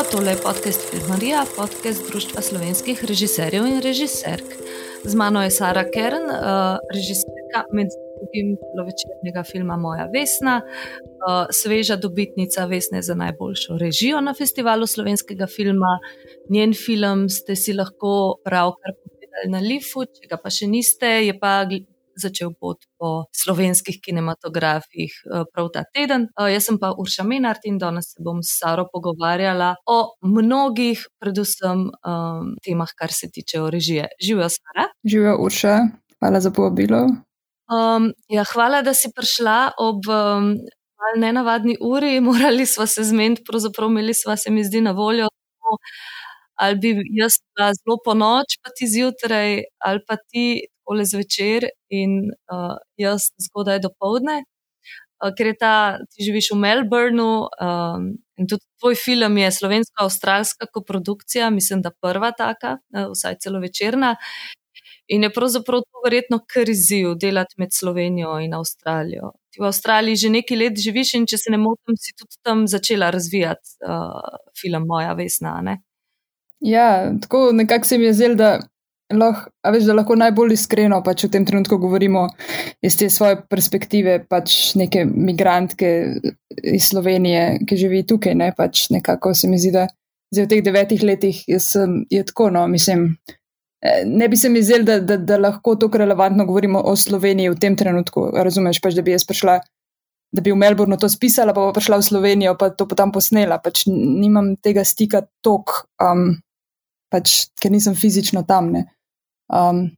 živijo, tole je podcast Filmarija, podcast Društva slovenskih režiserjev in režiserk. Z mano je Sara Kern, uh, režiserka med drugim večernega filma Moja Vesna, uh, sveža dobitnica Vesne za najboljšo režijo na festivalu slovenskega filma. Njen film ste si lahko pravkar pogledali na Lifu, če ga pa še niste, je pa začel pot po slovenskih kinematografih eh, prav ta teden. Eh, jaz sem pa Urša Menard in danes se bom s Saro pogovarjala o mnogih, predvsem um, temah, kar se tiče režije. Živijo, Sara. Živijo, Urša. Hvala za povabilo. Um, ja, hvala, da si prišla ob. Um, Nenavadni uri, morali smo se zmeniti, pravzaprav imeli smo se mi zdi na voljo, ali bi jaz bila zelo po noč, pa ti zjutraj, ali pa ti takole zvečer in uh, jaz zgodaj do povdne, uh, ker je ta, ti živiš v Melbournu um, in tudi tvoj film je slovensko-australska koprodukcija, mislim, da prva taka, uh, vsaj celo večerna. In je pravzaprav to verjetno kar izziv delati med Slovenijo in Avstralijo. Ti v Avstraliji že nekaj let živiš in če se ne motim, si tudi tam začela razvijati uh, film Moja Vesna. Ne? Ja, tako nekako se mi je zdelo, da lahko, veš, da lahko najbolj iskreno pač v tem trenutku govorimo iz te svoje perspektive, pač neke migrantke iz Slovenije, ki živi tukaj. Ne, pač nekako se mi zdi, da zdaj v teh devetih letih sem, je tako, no, mislim. Eh, ne bi se mi zdelo, da, da, da lahko tako relevantno govorimo o Sloveniji v tem trenutku. Razumeš, pač, da bi jaz prišla, da bi v Melbournu to spisala, pa pa prišla v Slovenijo, pa to potem posnela. Pač nimam tega stika tok, um, pač, ker nisem fizično tam. Ne. Um,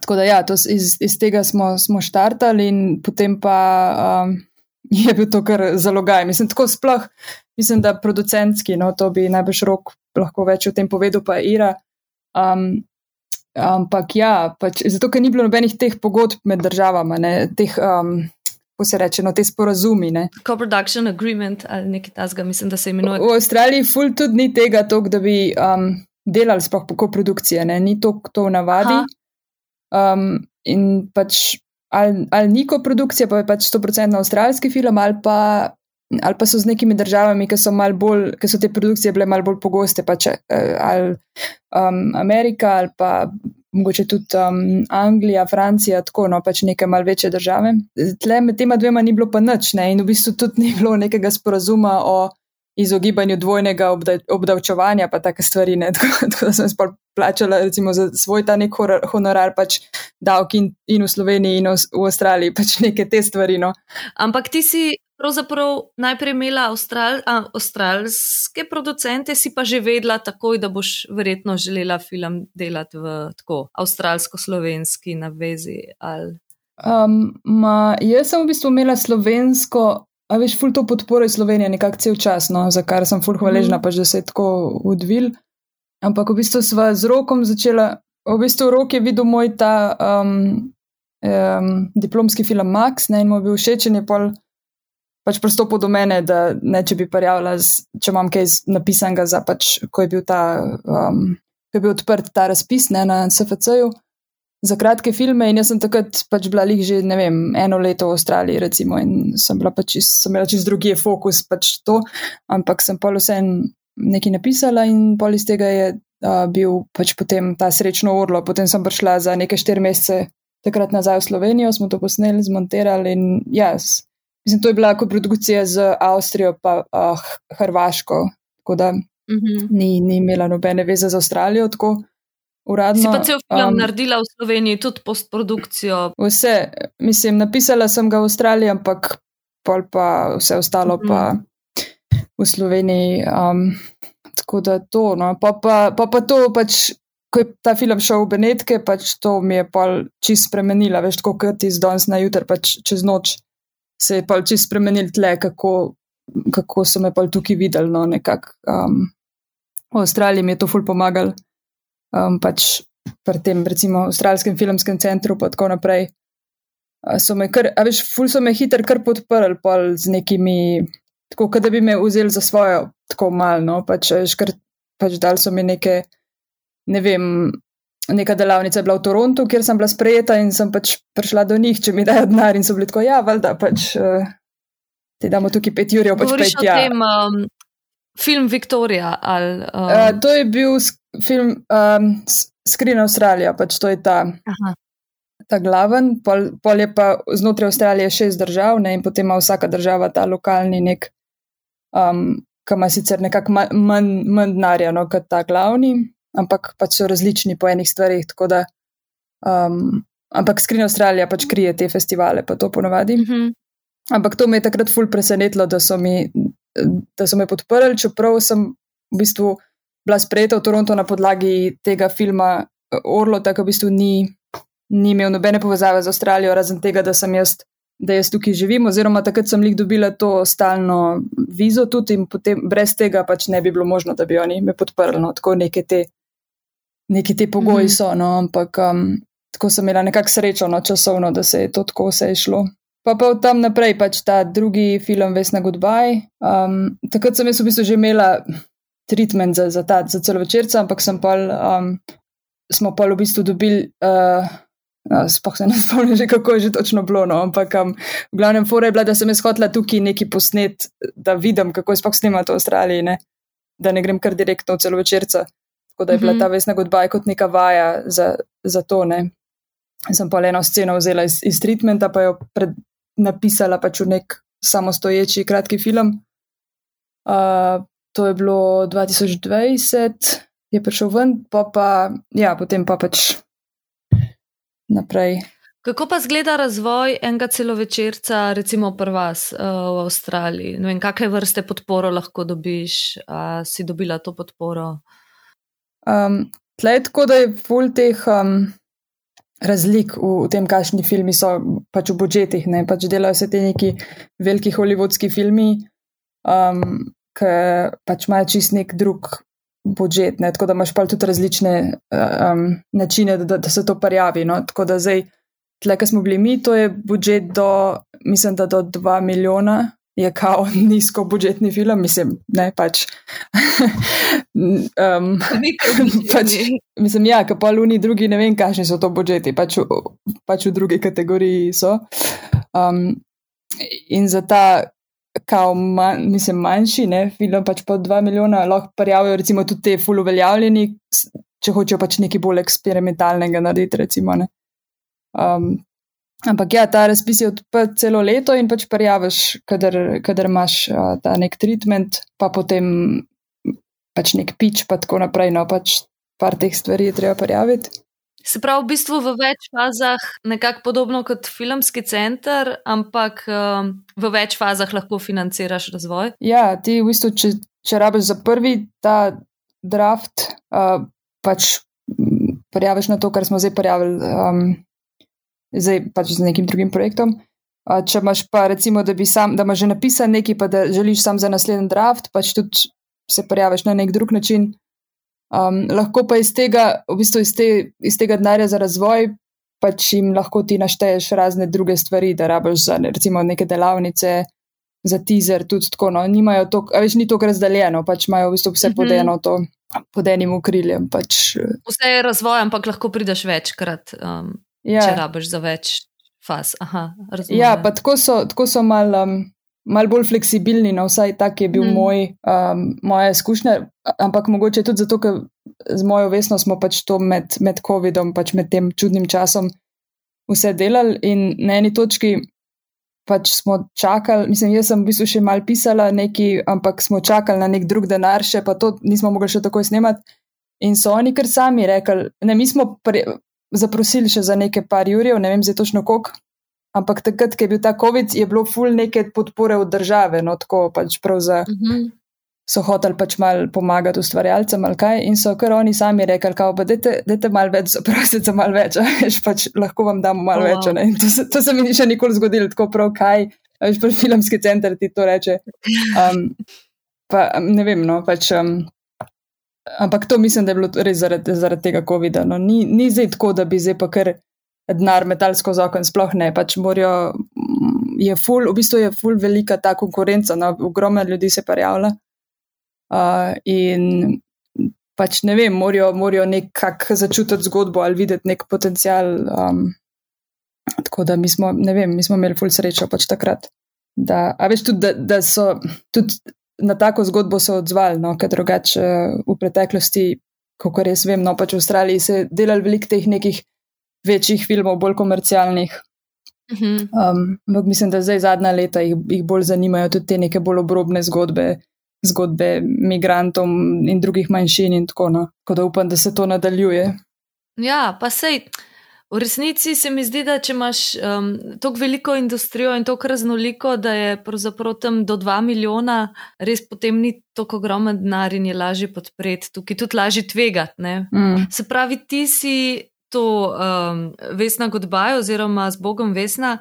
tako da, ja, iz, iz tega smo, smo štartali, in potem pa um, je bil to kar zalogaj. Mislim, tako sploh, mislim, da producentski, no, to bi najbrž rok lahko več o tem povedal, pa Ira. Um, ampak ja, pač, zato, ker ni bilo nobenih teh pogodb med državama, ne, teh. Um, Ko se reče, no, te sporazumi. Co-production agreement ali nekaj tasga, mislim, da se imenuje. V Avstraliji ful tudi ni tega, tok, da bi um, delali sploh po koprodukciji, ni to, v navadi. Um, in pač ali, ali ni koprodukcija, pa je pač 100% avstralski film, ali pa, ali pa so z nekimi državami, ki so, bolj, ki so te produkcije bile malo bolj pogoste, pač ali um, Amerika, ali pa mogoče tudi um, Anglija, Francija, tako no, pač neke malce večje države. Tle med tema dvema ni bilo pa nič, ne? in v bistvu tudi ni bilo nekega sporazuma o izogibanju dvojnega obdavčevanja, pa take stvari. Tako, tako da sem sploh plačala recimo, za svoj ta nek honorar, pač davki in, in v Sloveniji in v, v Avstraliji, pač neke te stvari. No. Ampak ti si. Pravzaprav najprej imela Austral, a, avstralske producente, si pa že vedela takoj, da boš verjetno želela film delati v tako avstralsko-slovenski navezi. Um, ma, jaz sem v bistvu imela slovensko A veš, ful to podporo iz Slovenije nekako cel čas, no, za kar sem ful hvaležna, mm. pač da se je tako odvil. Ampak v bistvu sva z rokom začela, v bistvu rok je videl moj ta um, um, diplomski film Max, ne, in mu je bil všeč in je pol pač prostopil do mene, da ne, če bi parjavila, če imam kaj napisanega za pač, ko je bil ta, um, ko je bil odprt ta razpis, ne, na SFC-ju za kratke filme in jaz sem takrat pač bila lih že, ne vem, eno leto v Avstraliji, recimo, in sem bila pač, sem imela čez drugi fokus pač to, ampak sem pa vsem nekaj napisala in pol iz tega je uh, bil pač potem ta srečno urlo. Potem sem prišla za nekaj štiri mesece takrat nazaj v Slovenijo, smo to posneli, zmonterali in jaz. Mislim, to je bila koprodukcija z Avstrijo pa uh, Hrvaško, tako da mhm. -huh. ni, ni imela nobene veze z Avstralijo. Tako. Uradno, si pa cel film um, naredila v Sloveniji, tudi postprodukcijo. Vse, mislim, napisala sem ga v Avstraliji, ampak pol pa vse ostalo mm. pa mhm. v Sloveniji. Um, tako da to, no. pa, pa, pa, pa to pač. Ko je ta film šel v Benetke, pač to mi je pol čist spremenila, veš, tako kot iz danes na jutr, pač čez noč se je pol čist spremenil tle, kako, kako so me pol tukaj videli, no, nekako. Um, v Avstraliji mi je to ful pomagalo um, pač pri tem, recimo, avstralskem filmskem centru, pa tako naprej. So me kar, a veš, ful so me hitro kar podprli, pol z nekimi, tako da bi me vzeli za svojo, tako malno, pač, veš, kar, pač dal so mi neke, ne vem, neka delavnica je bila v Torontu, kjer sem bila sprejeta in sem pač prišla do njih, če mi dajo denar in so bili tako, ja, valjda, pač. Uh, Ti damo tukaj pet ur, pač pet ja. Tem, um, film Viktorija. Ali, um... uh, to je bil film um, Screen Australija, pač to je ta. Aha. Ta glaven, pol, pol je pa znotraj Avstralije šest držav, ne, in potem ima vsaka država ta lokalni nek, um, ki ima sicer nekako manj man denarja no, kot ta glavni, ampak pač so različni po enih stvarih. Da, um, ampak Screen Australija pač krije te festivale, pa to ponovadi. Mm -hmm. Ampak to me je takrat ful presenetilo, da so mi da so me podprli, čeprav sem v bistvu bila sprejeta v Toronto na podlagi tega filma eh, Orlo, tako v bistvu ni, ni imel nobene povezave z Avstralijo, razen tega, da sem jaz. Da jaz tukaj živim, oziroma takrat sem jih dobila to stalno vizo, tudi in potem brez tega pač ne bi bilo možno, da bi oni me podprli. No, tako neke te, neke te pogoji mm -hmm. so, no, ampak um, tako sem imela nekako srečo, no, časovno, da se je to tako vse išlo. Pa pa od tam naprej pač ta drugi film, Vesna Goodbye. Um, takrat sem jaz v bistvu že imela treatment za, za, ta, za celo večerca, ampak sem pa, um, smo pa v bistvu dobili, uh, uh, spoh se ne spomnim že, kako je že točno bilo, no, ampak um, v glavnem fora je bila, da sem jaz hotela tukaj neki posnet, da vidim, kako je spoh snimati v Avstraliji, ne? da ne grem kar direktno v celo večerca. Tako da je bila mm -hmm. ta Vesna Goodbye kot neka vaja za, za to, ne. Sem pa eno sceno vzela iz, iz treatmenta, pa jo pred, napisala pač v nek samostoječi kratki film. Uh, to je bilo 2020, je prišel ven, pa pa, ja, potem pa pač naprej. Kako pa zgleda razvoj enega celovečerca, recimo pri vas uh, v Avstraliji? Vem, kakšne vrste podporo lahko dobiš, a si dobila to podporo? Um, Tleh je tako, da je full teh um, razlik v, v tem, kakšni filmi so pač v budžetih. Ne? Pač delajo se te neki veliki holivudski filmi, um, ki pač imajo čist nek drug budžet, ne? tako da imaš pa tudi različne um, načine, da, da se to prijavi. No? Tako da zdaj, tle, ki smo bili mi, to je budžet do, mislim, da do 2 milijona je kao nizko budžetni film, mislim, ne pač. um, pač mislim, ja, pa luni drugi, ne vem, kakšni so to budžeti, pač, pač v drugi kategoriji so. Um, in za ta, kao, man, mislim, manjši, ne, film pač po 2 milijona, lahko prijavijo recimo tudi te full uveljavljeni, če hočejo pač nekaj bolj eksperimentalnega narediti, recimo, ne. Um, Ampak ja, ta razpis je odprt celo leto in pač prijaviš, kadar imaš uh, ta nek treatment, pa potem pač nek pič, pa tako naprej. No, pač par teh stvari je treba prijaviti. Se pravi, v bistvu v več fazah, nekako podobno kot filmski center, ampak um, v več fazah lahko financiraš razvoj. Ja, ti v bistvu, če, če rabiš za prvi ta draft, uh, pač prijaviš na to, kar smo zdaj prijavili. Um, zdaj pač z nekim drugim projektom. Če imaš pa recimo, da, sam, da imaš že napisan nekaj, pa da želiš sam za naslednji draft, pač tudi se prijaviš na nek drug način. Um, lahko pa iz tega, v bistvu iz, te, iz tega denarja za razvoj, pač jim lahko ti našteješ razne druge stvari, da rabiš za recimo neke delavnice, za teaser, tudi tako. No, nimajo to, a več ni to razdaljeno, pač imajo v bistvu vse mm -hmm. pod eno to. Pod enim ukriljem. Pač. Vse je razvoj, ampak lahko prideš večkrat. Um, ja. če rabiš za več faz. Aha, ja, pa tako so, tako so mal, um, mal bolj fleksibilni, no vsaj tak je bil mm. moj, um, moja izkušnja, ampak mogoče tudi zato, ker z mojo vesno smo pač to med, med COVID-om, pač med tem čudnim časom vse delali in na eni točki. Pač smo čakali, mislim, jaz sem v bistvu še mal pisala neki, ampak smo čakali na nek drug denar, še pa to nismo mogli še takoj snemati. In so oni kar sami rekli, ne, mi smo pre, zaprosili še za nekaj par jurjev, ne vem zdaj točno koliko. Ampak takrat, ko je bil ta COVID, je bilo ful neke podpore od države, no tako pač prav za. Uh mhm. -huh. So hoteli pač mal pomagati ustvarjalcem ali kaj, in so kar oni sami rekli, da dajte malo več, zaprosite za malo več, veš pač lahko vam damo malo oh, več. Wow. To, se, to se mi ni še nikoli zgodilo, tako prav kaj, veš pač filmski center ti to reče. Um, pa ne vem, no pač. Um, Ampak to mislim, da je bilo res zaradi, zaradi tega COVID-a. No, ni, ni zdaj tako, da bi zdaj pa kar denar metalsko zakon, sploh ne. Pač morajo, mm, je ful, v bistvu je ful velika ta konkurenca, no, ogromno ljudi se pa javlja. Uh, in pač ne vem, morajo, morajo nekako začutiti zgodbo ali videti nek potencial. Um, tako da mi smo, ne vem, mi smo imeli ful srečo pač takrat. Da, a veš tudi, da, da so tudi na tako zgodbo se odzvali, no, ker drugače uh, v preteklosti, kot res vem, no pač v Avstraliji se je delali veliko teh nekih večjih filmov, bolj komercialnih. Mhm. Um, mislim, da zdaj zadnja leta jih, jih bolj zanimajo tudi te neke bolj obrobne zgodbe, zgodbe migrantom in drugih manjšin in tako naprej. No. Tako da upam, da se to nadaljuje. Ja, pa sej. V resnici se mi zdi, da če imaš um, tako veliko industrijo in tako raznoliko, da je pravzaprav tam do 2 milijona, res potem ni tako ogromen denar in je lažje podpreti, tukaj tudi lažje tvegati. Mm. Se pravi, ti si to um, Vesna Godbaj oziroma z Bogom Vesna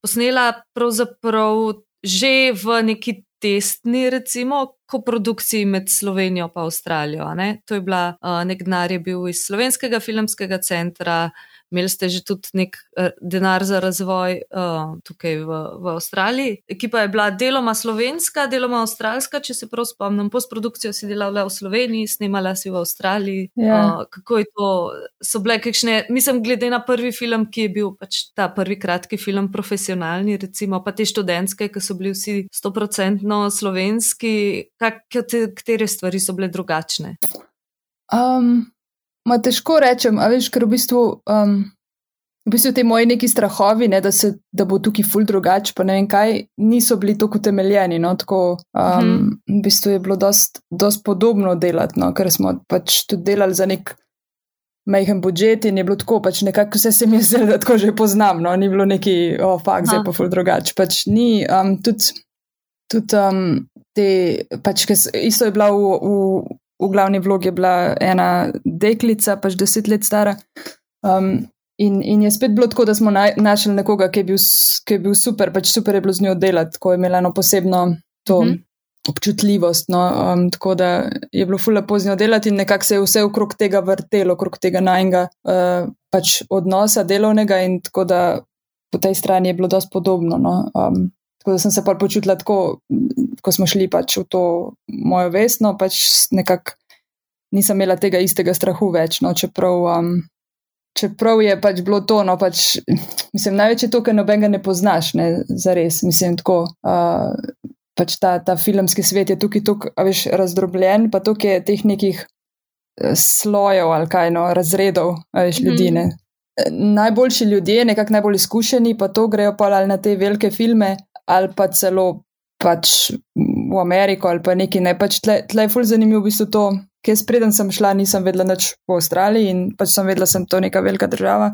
posnela pravzaprav že v neki testni, recimo, koprodukciji med Slovenijo in Avstralijo. To je bila, uh, nek denar je bil iz Slovenskega filmskega centra, imeli ste že tudi nek uh, denar za razvoj uh, tukaj v, v Avstraliji. Ekipa je bila deloma slovenska, deloma avstralska, če se prav spomnim. Postprodukcijo si delala v Sloveniji, snimala si v Avstraliji. Ja. Uh, kako je to? So bile kakšne, mislim, glede na prvi film, ki je bil pač ta prvi kratki film, profesionalni, recimo pa te študentske, ki so bili vsi stoprocentno slovenski, katere stvari so bile drugačne? Um, Ma težko rečem, a veš, ker v bistvu, um, v bistvu te moje neki strahovi, ne, da, se, da bo tukaj ful drugače, pa ne vem kaj, niso bili tako utemeljeni. No, tako, um, hmm. V bistvu je bilo dost, dost podobno delati, no, ker smo pač tudi delali za nek majhen budžet in je bilo tako, pač nekako vse se mi je zdelo, da tako že poznam, no, ni bilo neki, o, oh, fakt, zdaj pa ful drugače. Pač ni, um, tudi, tudi um, te, pač, isto je bila v. v v glavni vlogi je bila ena deklica, pač deset let stara. Um, in, in je spet bilo tako, da smo naj, našli nekoga, ki je, bil, ki je bil super, pač super je bilo z njo delati, ko je imela eno posebno to. Mm -hmm. Občutljivost, no, um, tako da je bilo fully pozno delati, in nekako se je vse okrog tega vrtelo, okrog tega najnega uh, pač odnosa delovnega, in tako da po tej strani je bilo dosti podobno. No, um, tako da sem se pa počutila tako, ko smo šli pač v to mojo vesno, pač nekako nisem imela tega istega strahu več. No, čeprav, um, čeprav je pač bilo to, no, pač, mislim, največ je to, ker nobenega ne poznaš, ne, za res. Mislim, tako. Uh, Pač ta, ta filmski svet je tukaj tako razdrobljen, pa tukaj je teh nekih eh, slojev ali kaj no, razredov, veš, ljudi. Mm. Najboljši ljudje, nekako najbolj izkušeni, pa to grejo pa ali na te velike filme, ali pa celo pač v Ameriko ali pa nekaj. Ne. Pač tle, tle je fulj zanimivo v bistvu to, ker spreden sem šla, nisem vedela nič po Avstraliji in pač sem vedela, sem to neka velika država.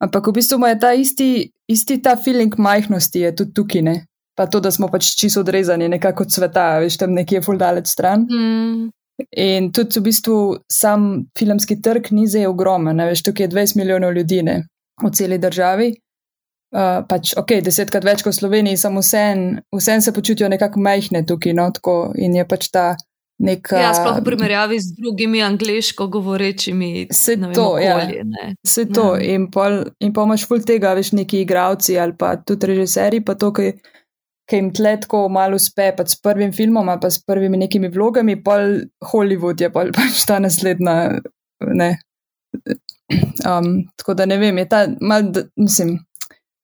Ampak v bistvu ima ta isti, isti ta feeling majhnosti, je tudi tukaj, ne. Pa to, da smo pač čisto odrezani nekako od sveta, veš, tam nekje fulj daleč stran. Mm. In tudi v bistvu sam filmski trg ni zdaj ogromen, veš, tukaj je 20 milijonov ljudi ne, v celi državi. Uh, pač, ok, desetkrat več kot v Sloveniji, samo vse se počutijo nekako majhne tukaj, no, tako in je pač ta nek. Ja, sploh v primerjavi z drugimi angliško govorečimi. Se to, ja. okolje, ja. Se to, ja. in pol, in pol imaš ful tega, veš, neki igravci ali pa tudi režiserji, pa to, ki jim tletko malo uspe, pa s prvim filmom ali pa s prvimi nekimi vlogami, pol Hollywood je pol pač ta naslednja, ne. Um, tako da ne vem, je ta, mal, mislim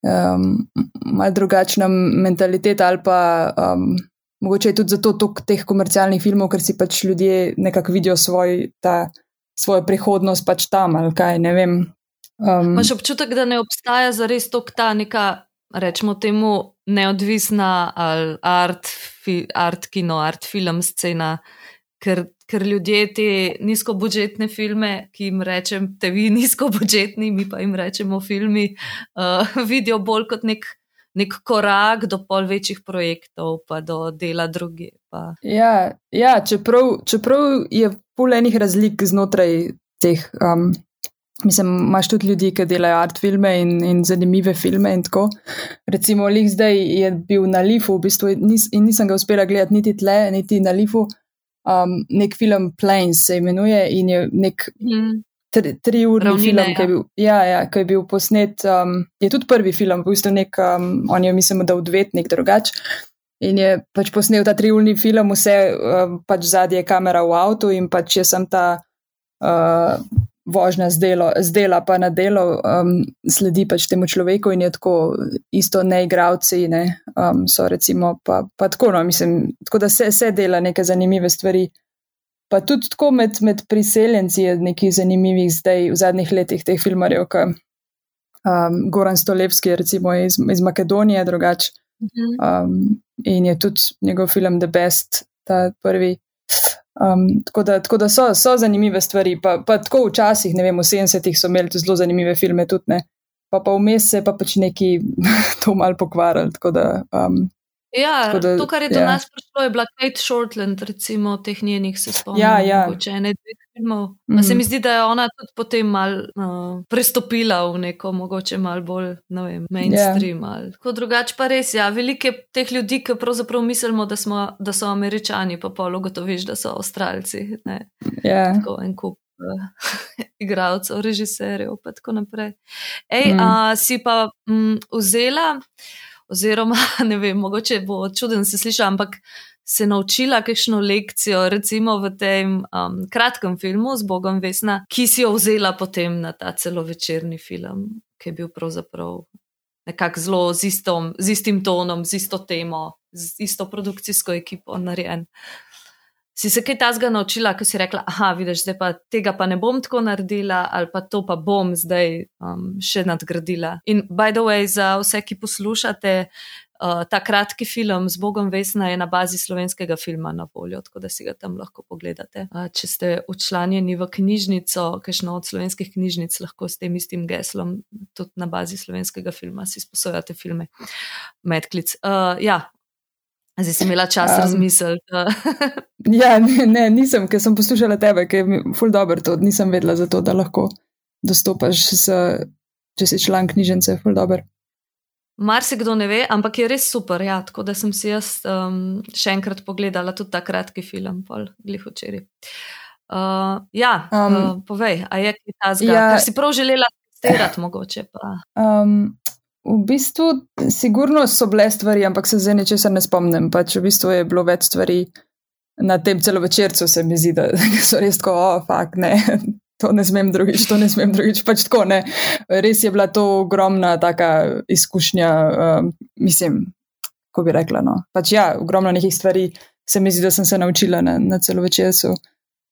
um, malo drugačna mentaliteta ali pa um, mogoče je tudi zato toliko teh komercialnih filmov, ker si pač ljudje nekako vidijo svoj, ta, svojo prihodnost pač tam ali kaj, ne vem. Um, Imaš občutek, da ne obstaja zares tok ta neka, rečemo temu, neodvisna ali art, fi, art kino, art film scena, ker ker ljudje te nizkobudžetne filme, ki jim rečem, te vi nizkobudžetni, mi pa jim rečemo filmi, uh, vidijo bolj kot nek, nek korak do pol večjih projektov, pa do dela druge. Pa. Ja, ja čeprav, čeprav je pol enih razlik znotraj teh. Um, Mislim, imaš tudi ljudi, ki delajo art filme in, in zanimive filme. In Recimo, Lih zdaj je bil na Lifu, v bistvu nis, in nisem ga uspela gledati niti tle, niti na Lifu, um, nek film Plains se imenuje in je nek mm. tri, tri urni Ravnine, film, ki je, ja. bil, ja, ja, ki je bil posnet. Um, je tudi prvi film, v bistvu nek, um, on je, mislim, da odvetnik drugač. In je pač posnel ta triulni film, vse um, pač zadnje kamera v avtu in pač je sem ta uh, vožnja z, delo, z dela pa na delo, um, sledi pač temu človeku in je tako isto neigravci, ne, um, so recimo pa, pa tako, no, mislim, tako da se, se dela neke zanimive stvari. Pa tudi tako med, med priseljenci je nekaj zanimivih zdaj v zadnjih letih teh filmarjev, kot um, Goran Stolevski, recimo iz, iz Makedonije, drugače. Mhm. Um, in je tudi njegov film The Best, ta prvi. Um, tako da, tako da so, so zanimive stvari. Pa, pa tako včasih, ne vem, v 70-ih so imeli zelo zanimive filme, tudi ne. Pa pa vmes se pa pač neki to mal pokvarjali. Um, Ja, da, to, kar je do ja. nas prišlo, je bila Kate Shortland, recimo, teh njenih se spomnim. Ja, ja. Ene, filmov. Mm. Se mi zdi, da je ona tudi potem mal uh, prestopila v neko mogoče mal bolj, ne vem, mainstream. Yeah. Kot drugače pa res, ja, veliko je teh ljudi, ki pravzaprav mislimo, da, smo, da so američani, pa polo gotoviš, da so avstralci. Ja. Yeah. Tako en kup. Igravcev, režiserjev, in tako naprej. Ej, mm. a, si pa m, vzela, oziroma ne vem, mogoče bo čuden se slišati, ampak se naučila kakšno lekcijo, recimo v tem um, kratkem filmu z Bogom Vesna, ki si jo vzela potem na ta celovečerni film, ki je bil pravzaprav nekako zelo z, istom, z istim tonom, z isto temo, z isto produkcijsko ekipo narejen. Si se kaj tazga naučila, ko si rekla, ah, vidiš, zdaj pa tega pa ne bom tako naredila, ali pa to pa bom zdaj um, še nadgradila. In by the way, za vse, ki poslušate, uh, ta kratki film z Bogom Vesna je na bazi slovenskega filma na voljo, tako da si ga tam lahko pogledate. Uh, če ste učlanjeni v knjižnico, kakšno od slovenskih knjižnic, lahko s tem istim geslom tudi na bazi slovenskega filma si sposojate filme. Medklic. Uh, ja, Zdaj si imela čas um, razmisliti. ja, ne, ne, nisem, ker sem poslušala tebe, ker je ful dobro to, nisem vedela za to, da lahko dostopaš, s, če si član knjižnice, ful dobro. Mar se kdo ne ve, ampak je res super. Ja, tako da sem si jaz um, še enkrat pogledala tudi ta kratki film, pol glih včeraj. Uh, ja, um, uh, povej, a je kaj ta zgolj? Ja, Ker si prav želela testirati, mogoče pa. Um, V bistvu, sigurno so bile stvari, ampak se zdaj nečesa ne spomnim. Pač v bistvu je bilo več stvari na tem celovečercu, se mi zdi, da so res tako, oh, fakt, ne, to ne smem drugič, to ne smem drugič. Pač tako, ne. Res je bila to ogromna taka izkušnja, um, mislim, ko bi rekla. No. Pač ja, ogromno nekih stvari se mi zdi, da sem se naučila na, na celovečercu.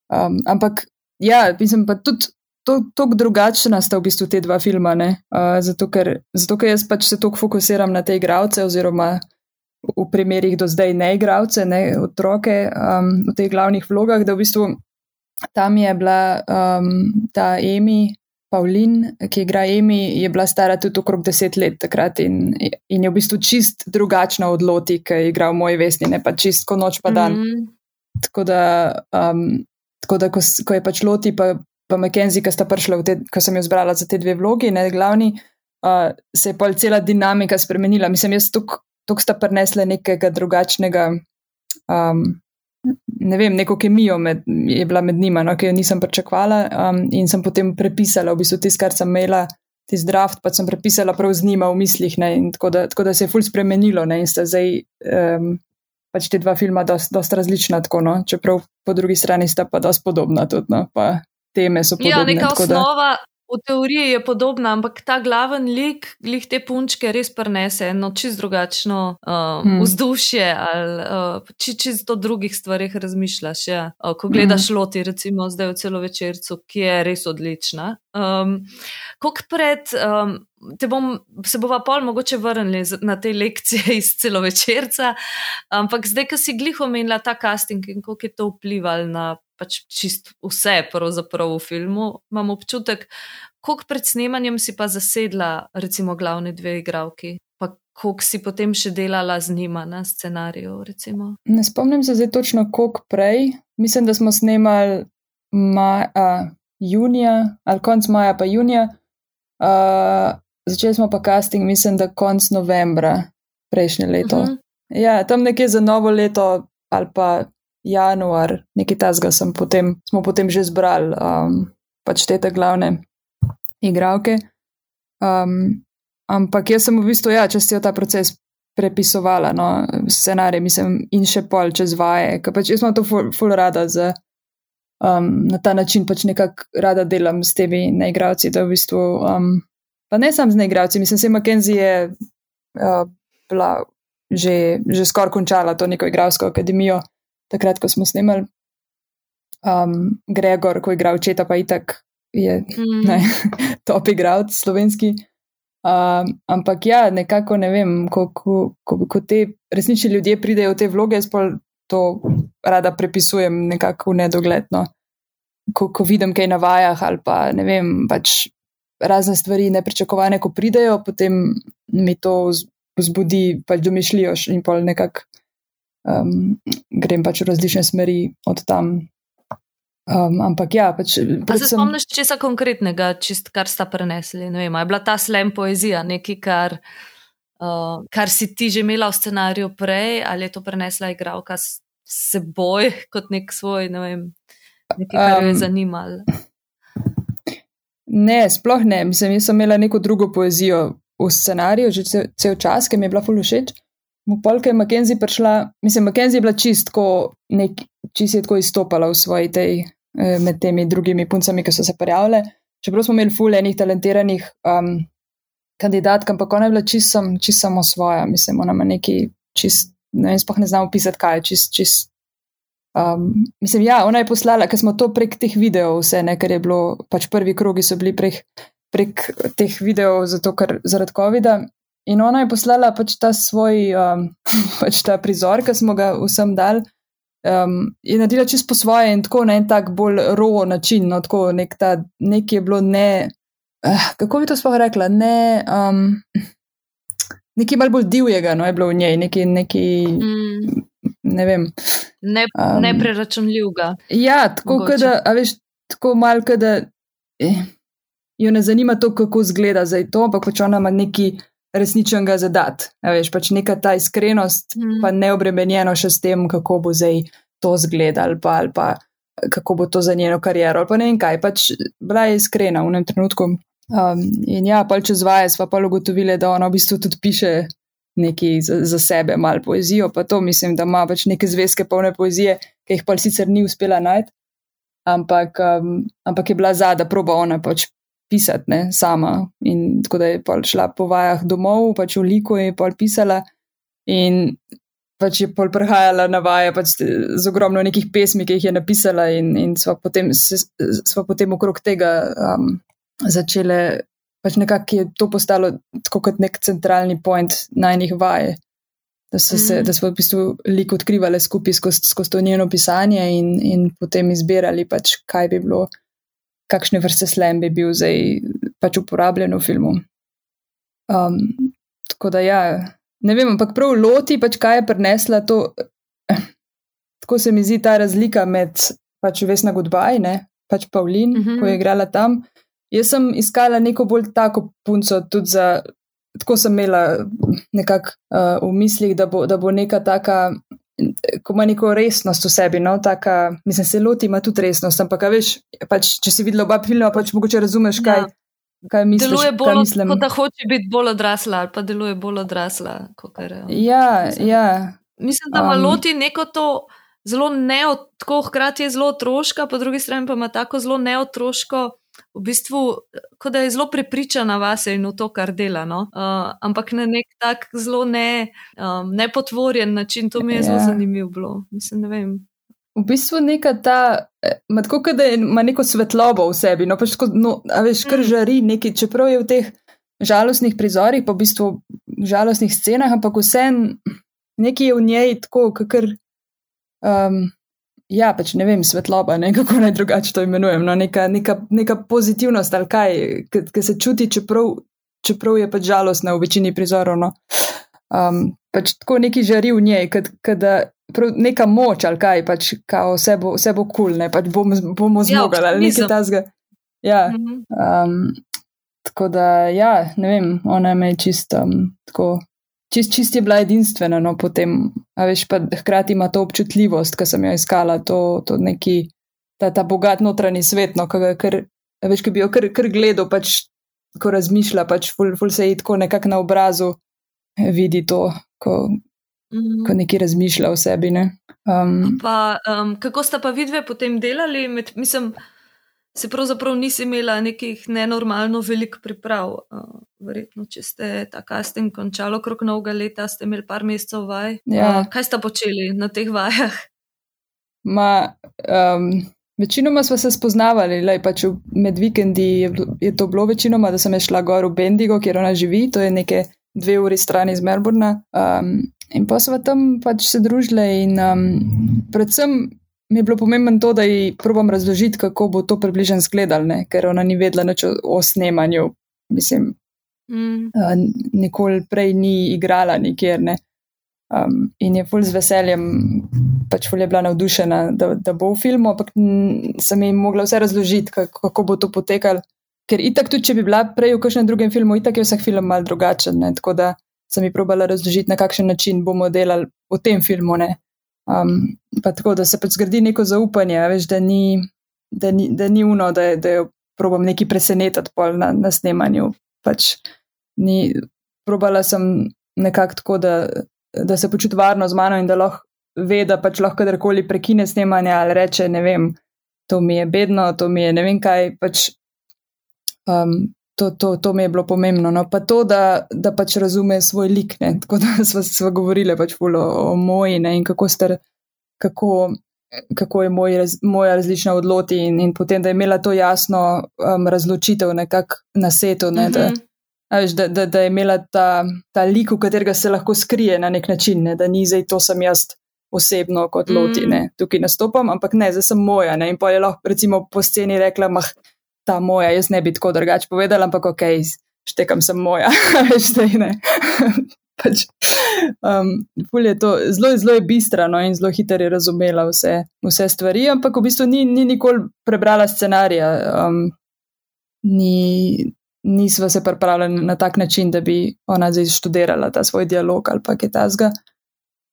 Um, ampak ja, mislim pa tudi tako drugačna sta v bistvu te dva filma. Uh, zato, ker, zato, ker jaz pač se tako fokusiram na te igravce, oziroma v primerih do zdaj ne igravce, ne otroke um, v teh glavnih vlogah, da v bistvu tam je bila um, ta Emi. Pavlin, ki igra Emi, je bila stara tudi okrog deset let takrat in, in je v bistvu čist drugačna od Loti, ki je igral moj vesni, ne pa čist ko noč pa dan. Mm -hmm. Tako da, um, tako da ko, ko je pač Loti, pa pa McKenzie, ki sta prišla, ko sem jo zbrala za te dve vlogi, ne glavni, uh, se je pa cela dinamika spremenila. Mislim, jaz tukaj sta prinesla nekega drugačnega, um, ne vem, neko kemijo med, je bila med njima, no, ki jo nisem pričakvala um, in sem potem prepisala v bistvu tisto, kar sem imela. Ti zdrav, pa sem prepisala prav z njima v mislih, ne, tako, da, tako da se je ful spremenilo ne, in sta zdaj um, pač te dva filma dosta dost različna, tako, no, čeprav po drugi strani sta pa dosta podobna tudi, no, pa teme so podobne. Ja, neka osnova da... v teoriji je podobna, ampak ta glaven lik, lik te punčke res prenese eno čist drugačno um, hmm. vzdušje ali uh, či, čisto o drugih stvarih razmišljaš. Ja. Uh, ko gledaš hmm. loti, recimo zdaj v celo večercu, ki je res odlična. Um, Kot pred. Um, Te bom, se bova pol mogoče vrnili na te lekcije iz celovečerca, ampak zdaj, ko si glih omenila ta casting in kako je to vplivalo na pač čist vse, pravzaprav v filmu, imam občutek, koliko pred snemanjem si pa zasedla, recimo, glavne dve igravki. Pa koliko si potem še delala z njima na scenariju? Recimo? Ne spomnim se zdaj točno, koliko prej. Mislim, da smo snemali maj, a, junija ali konc maja, pa junija. A, začeli smo pa casting, mislim, da konc novembra prejšnje leto. Uh -huh. Ja, tam nekje za novo leto ali pa januar, nekaj tasga smo potem, potem že zbrali, um, pač te te glavne igravke. Um, ampak jaz sem v bistvu, ja, če si jo ta proces prepisovala, no, scenarij, mislim, in še pol čez vaje, ker pač jaz sem to ful, ful rada z um, na ta način pač nekako rada delam s temi neigravci. V bistvu, um, pa ne samo z neigravci, mislim, da je Mackenzie uh, bila že, že skoraj končala to neko igralsko akademijo, takrat, ko smo snemali. Um, Gregor, ko je igral očeta, pa itak je mm. ne, top igralec slovenski. Um, ampak ja, nekako ne vem, ko, ko, ko, ko te resnični ljudje pridejo v te vloge, jaz pa to rada prepisujem nekako nedogledno. Ko, ko vidim kaj na vajah ali pa ne vem, pač razne stvari nepričakovane, ko pridejo, potem mi to vzbudi pač domišljijo in pol nekako um, grem pač v različne smeri od tam. Um, ampak ja, pač. Predvsem... Se spomniš česa konkretnega, čist, kar sta prenesli? Vem, je bila ta slem poezija nekaj, kar, uh, kar si ti že imela v scenariju prej, ali je to prenesla igralka s seboj kot nek svoj, ne vem, nekaj, kar um, jo je zanimalo? Ne, sploh ne. Mislim, jaz sem imela neko drugo poezijo v scenariju že cel, cel čas, ki mi je bila ful všeč. Polka je Mackenzie prišla, mislim, Mackenzie je bila čistko, čist je tako izstopala v svoji tej, eh, med temi drugimi puncami, ki so se prijavile. Čeprav smo imeli ful enih talentiranih um, kandidatk, ampak ona je bila čist, čist samo svoja, mislim, ona ima neki čist, ne vem, spoh ne znam opisati, kaj je čist, čist. Um, mislim, ja, ona je poslala, ker smo to prek teh videov vse, ne, ker je bilo, pač prvi krogi so bili prek prek teh videov, zato ker zaradi COVID-a. In ona je poslala pač ta svoj um, pač ta prizor, ki smo ga vsem dali. Um, je naredila čisto po svoje in tako na en tak bolj rovo način. No, tako nek ta, nek je bilo ne. Uh, kako bi to sploh rekla? Ne. Um, nekaj malo bolj divjega no, je bilo v njej, nekaj. nekaj mm. Ne vem. Ne, um, nepreračunljivega. Ja, tako, kada, veš, tako malo, da. Eh, jo ne zanima to, kako izgleda zdaj to, ampak pač ona ima neki resničnega zadat. Ja, veš, pač neka ta iskrenost, mm. pa neobremenjeno še s tem, kako bo zdaj to izgledal, pa, ali pa kako bo to za njeno kariero, ali pa ne vem kaj. Pač bila je iskrena v enem trenutku. Um, in ja, pa čez vaje smo pa ugotovili, da ona v bistvu tudi piše nekaj za, za sebe, malo poezijo, pa to mislim, da ima pač neke zvezke polne poezije, ki jih pa sicer ni uspela najti. Ampak, um, ampak je bila zadnja, proba ona pač pisati ne, sama. In tako da je pač šla po vajah domov, pač v liku je pač pisala. In pač je pol prihajala na vaje pač z ogromno nekih pesmi, ki jih je napisala, in, in smo potem, potem okrog tega um, začele, pač nekako je to postalo kot nek centralni point najnih vaj. Da, se, mm. da smo v bistvu lik odkrivali skupaj skozi skoz to njeno pisanje in, in potem izbirali, pač, kaj bi bilo kakšne vrste slam bi bil zdaj pač uporabljen v filmu. Um, tako da ja, ne vem, ampak prav loti, pač kaj je prinesla to. Tako se mi zdi ta razlika med pač Vesna Goodbye, ne pač Pavlin, uh mhm. -huh. ko je igrala tam. Jaz sem iskala neko bolj tako punco, tudi za, tako sem imela nekako uh, v mislih, da bo, da bo neka taka ko ima neko resnost v sebi, no, taka, mislim, se loti ima tudi resnost, ampak, veš, pač, če si videl oba filma, pač mogoče razumeš, kaj, ja. kaj misliš. Deluje bolj, kot da hoče biti bolj odrasla, ali pa deluje bolj odrasla. Kar, ja, mislim. ja. Mislim, da ima um, loti neko to zelo neotroško, hkrati je zelo otroška, po drugi strani pa ima tako zelo neotroško v bistvu, kot da je zelo prepričana vase in v to, kar dela. No? Uh, ampak na nek tak zelo ne, um, nepotvorjen način, to mi je ja. zelo zanimivo. Mislim, ne vem. V bistvu neka ta, eh, tako da ima neko svetlobo v sebi, no pač tako, no, a veš, kar mm. žari nekaj, čeprav je v teh žalostnih prizorih, pa v bistvu žalostnih scenah, ampak vse nekaj je v njej tako, kakor. Um, ja, pač ne vem, svetloba, ne kako naj drugače to imenujem. No, neka, neka, neka pozitivnost ali kaj, ki se čuti, čeprav, čeprav je pač žalostna v večini prizorov. No. Um, pač tako neki žari v njej, da neka moč ali kaj, pač kao, vse bo kul, cool, ne pač bomo, bomo ja, zmogli ja, ali nekaj tasga. Ja. Um, tako da, ja, ne vem, ona me je čisto um, tako čist, čist je bila edinstvena, no potem, a veš, pa hkrati ima to občutljivost, ki sem jo iskala, to, to neki, ta, ta bogat notranji svet, no, ker, veš, ki bi jo kar, kar gledal, pač, ko razmišlja, pač ful, ful se je tako nekako na obrazu vidi to, ko, ko nekaj razmišlja o sebi. Ne? Um, pa, um, kako sta pa vidve potem delali? Med, mislim, se pravzaprav nisi imela nekih nenormalno velik priprav. Uh, verjetno, če ste ta casting končali okrog novega leta, ste imeli par mesecev vaj. Ja. Uh, kaj sta počeli na teh vajah? Ma, um, večinoma smo se spoznavali, le pač med vikendi je, je to bilo večinoma, da sem šla gor v Bendigo, kjer ona živi, to je nekaj dve uri stran iz Melbourna. Um, in pa smo tam pač se družili in um, predvsem mi je bilo pomembno to, da ji probam razložiti, kako bo to približno izgledalo, ker ona ni vedela nič o, o snemanju. Mislim, mm. uh, nikoli prej ni igrala nikjer. Ne. Um, in je ful z veseljem, pač ful je bila navdušena, da, da bo v filmu, ampak sem jim mogla vse razložiti, kako, kako bo to potekalo. Ker itak tudi, če bi bila prej v kakšnem drugem filmu, itak je vsak film mal drugačen. Ne? Tako da sem jim probala razložiti, na kakšen način bomo delali v tem filmu. Um, pa tako, da se pač zgradi neko zaupanje, veš, da ni, da ni, da ni uno, da, da jo probam neki presenetiti pol na, na snemanju. Pač ni, probala sem nekako tako, da, da se počuti varno z mano in da lahko ve, da pač lahko kadarkoli prekine snemanje ali reče, ne vem, to mi je bedno, to mi je ne vem kaj, pač um, to, to, to mi je bilo pomembno. No, pa to, da, da pač razume svoj lik. Ne? Tako da smo, smo govorili pač o, o moji ne? in kako, star, kako, kako je moj, raz, moja različna odloti, in, in potem, da je imela to jasno um, razločitev nekako na svetu. Ne? Da, mhm. da, da, da je imela ta, ta lik, v katerega se lahko skrije na nek način, ne? da ni zdaj to sem jaz. Osebno kot loti, ne, tukaj nastopam, ampak ne, zdaj sem moja. Ne, in pa je lahko, recimo, po sceni rekla, mah, ta moja, jaz ne bi tako drugače povedala, ampak ok, štekam sem moja, več zdaj ne. Pač, um, je to, zelo, zelo je bistrano in zelo hitro je razumela vse, vse stvari, ampak v bistvu ni, ni nikoli prebrala scenarija. Um, ni, nisva se pripravljali na tak način, da bi ona zdaj študirala ta svoj dialog ali pa kaj tasga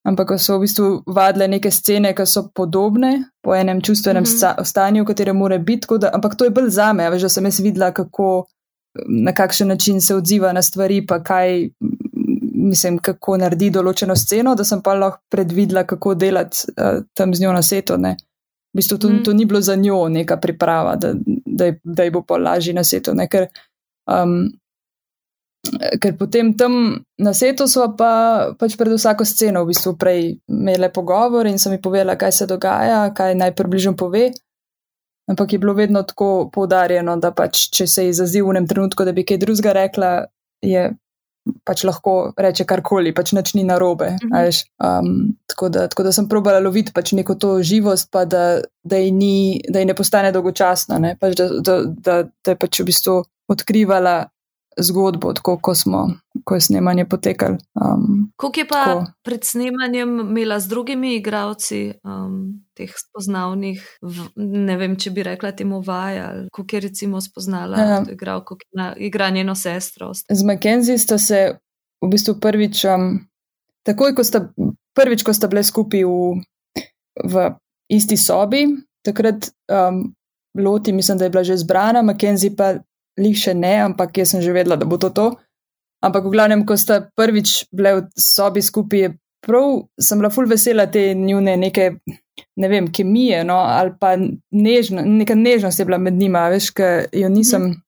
ampak so v bistvu vadile neke scene, ki so podobne po enem čustvenem mm -hmm. stanju, v katerem mora biti. Da, ampak to je bolj za me, veš, da sem jaz videla, kako, na kakšen način se odziva na stvari, pa kaj. Mislim, kako naredi določeno sceno, da sem pa lahko predvidela, kako delati uh, tam z njo na setu. V bistvu to, mm. to ni bilo za njo neka priprava, da, da, da ji bo pa lažje na setu. Ne? Ker um, ker potem tam na svetu smo pa pač pred vsako sceno v bistvu prej imeli pogovor in sem ji povedala, kaj se dogaja, kaj naj približno pove. Ampak je bilo vedno tako poudarjeno, da pač, če se ji zazi v enem trenutku, da bi kaj drugega rekla, je pač lahko reče karkoli, pač nič ni narobe. Mhm. Um, tako, da, tako da sem probala loviti pač neko to živost, pa da, da, ji ni, da ji ne postane dolgočasno, ne? pač da, da, da, da je pač v bistvu odkrivala zgodbo, tako ko, smo, ko je snemanje potekalo. Um, Kako je pa tako. pred snemanjem imela z drugimi igravci um, teh spoznavnih, v, ne vem, če bi rekla temu vaj, ali kako je recimo spoznala ja. igralko, ki na, igra njeno sestro? Z McKenzie sta se v bistvu prvič, um, takoj ko sta, prvič, ko sta bile skupaj v, v isti sobi, takrat. Um, Loti, mislim, da je bila že zbrana, McKenzie pa lih še ne, ampak jaz sem že vedela, da bo to to. Ampak v glavnem, ko sta prvič bile v sobi skupaj, prav sem bila ful vesela te njune neke, ne vem, kemije, no, ali pa nežno, neka nežnost je bila med njima, veš, ker jo nisem, mm.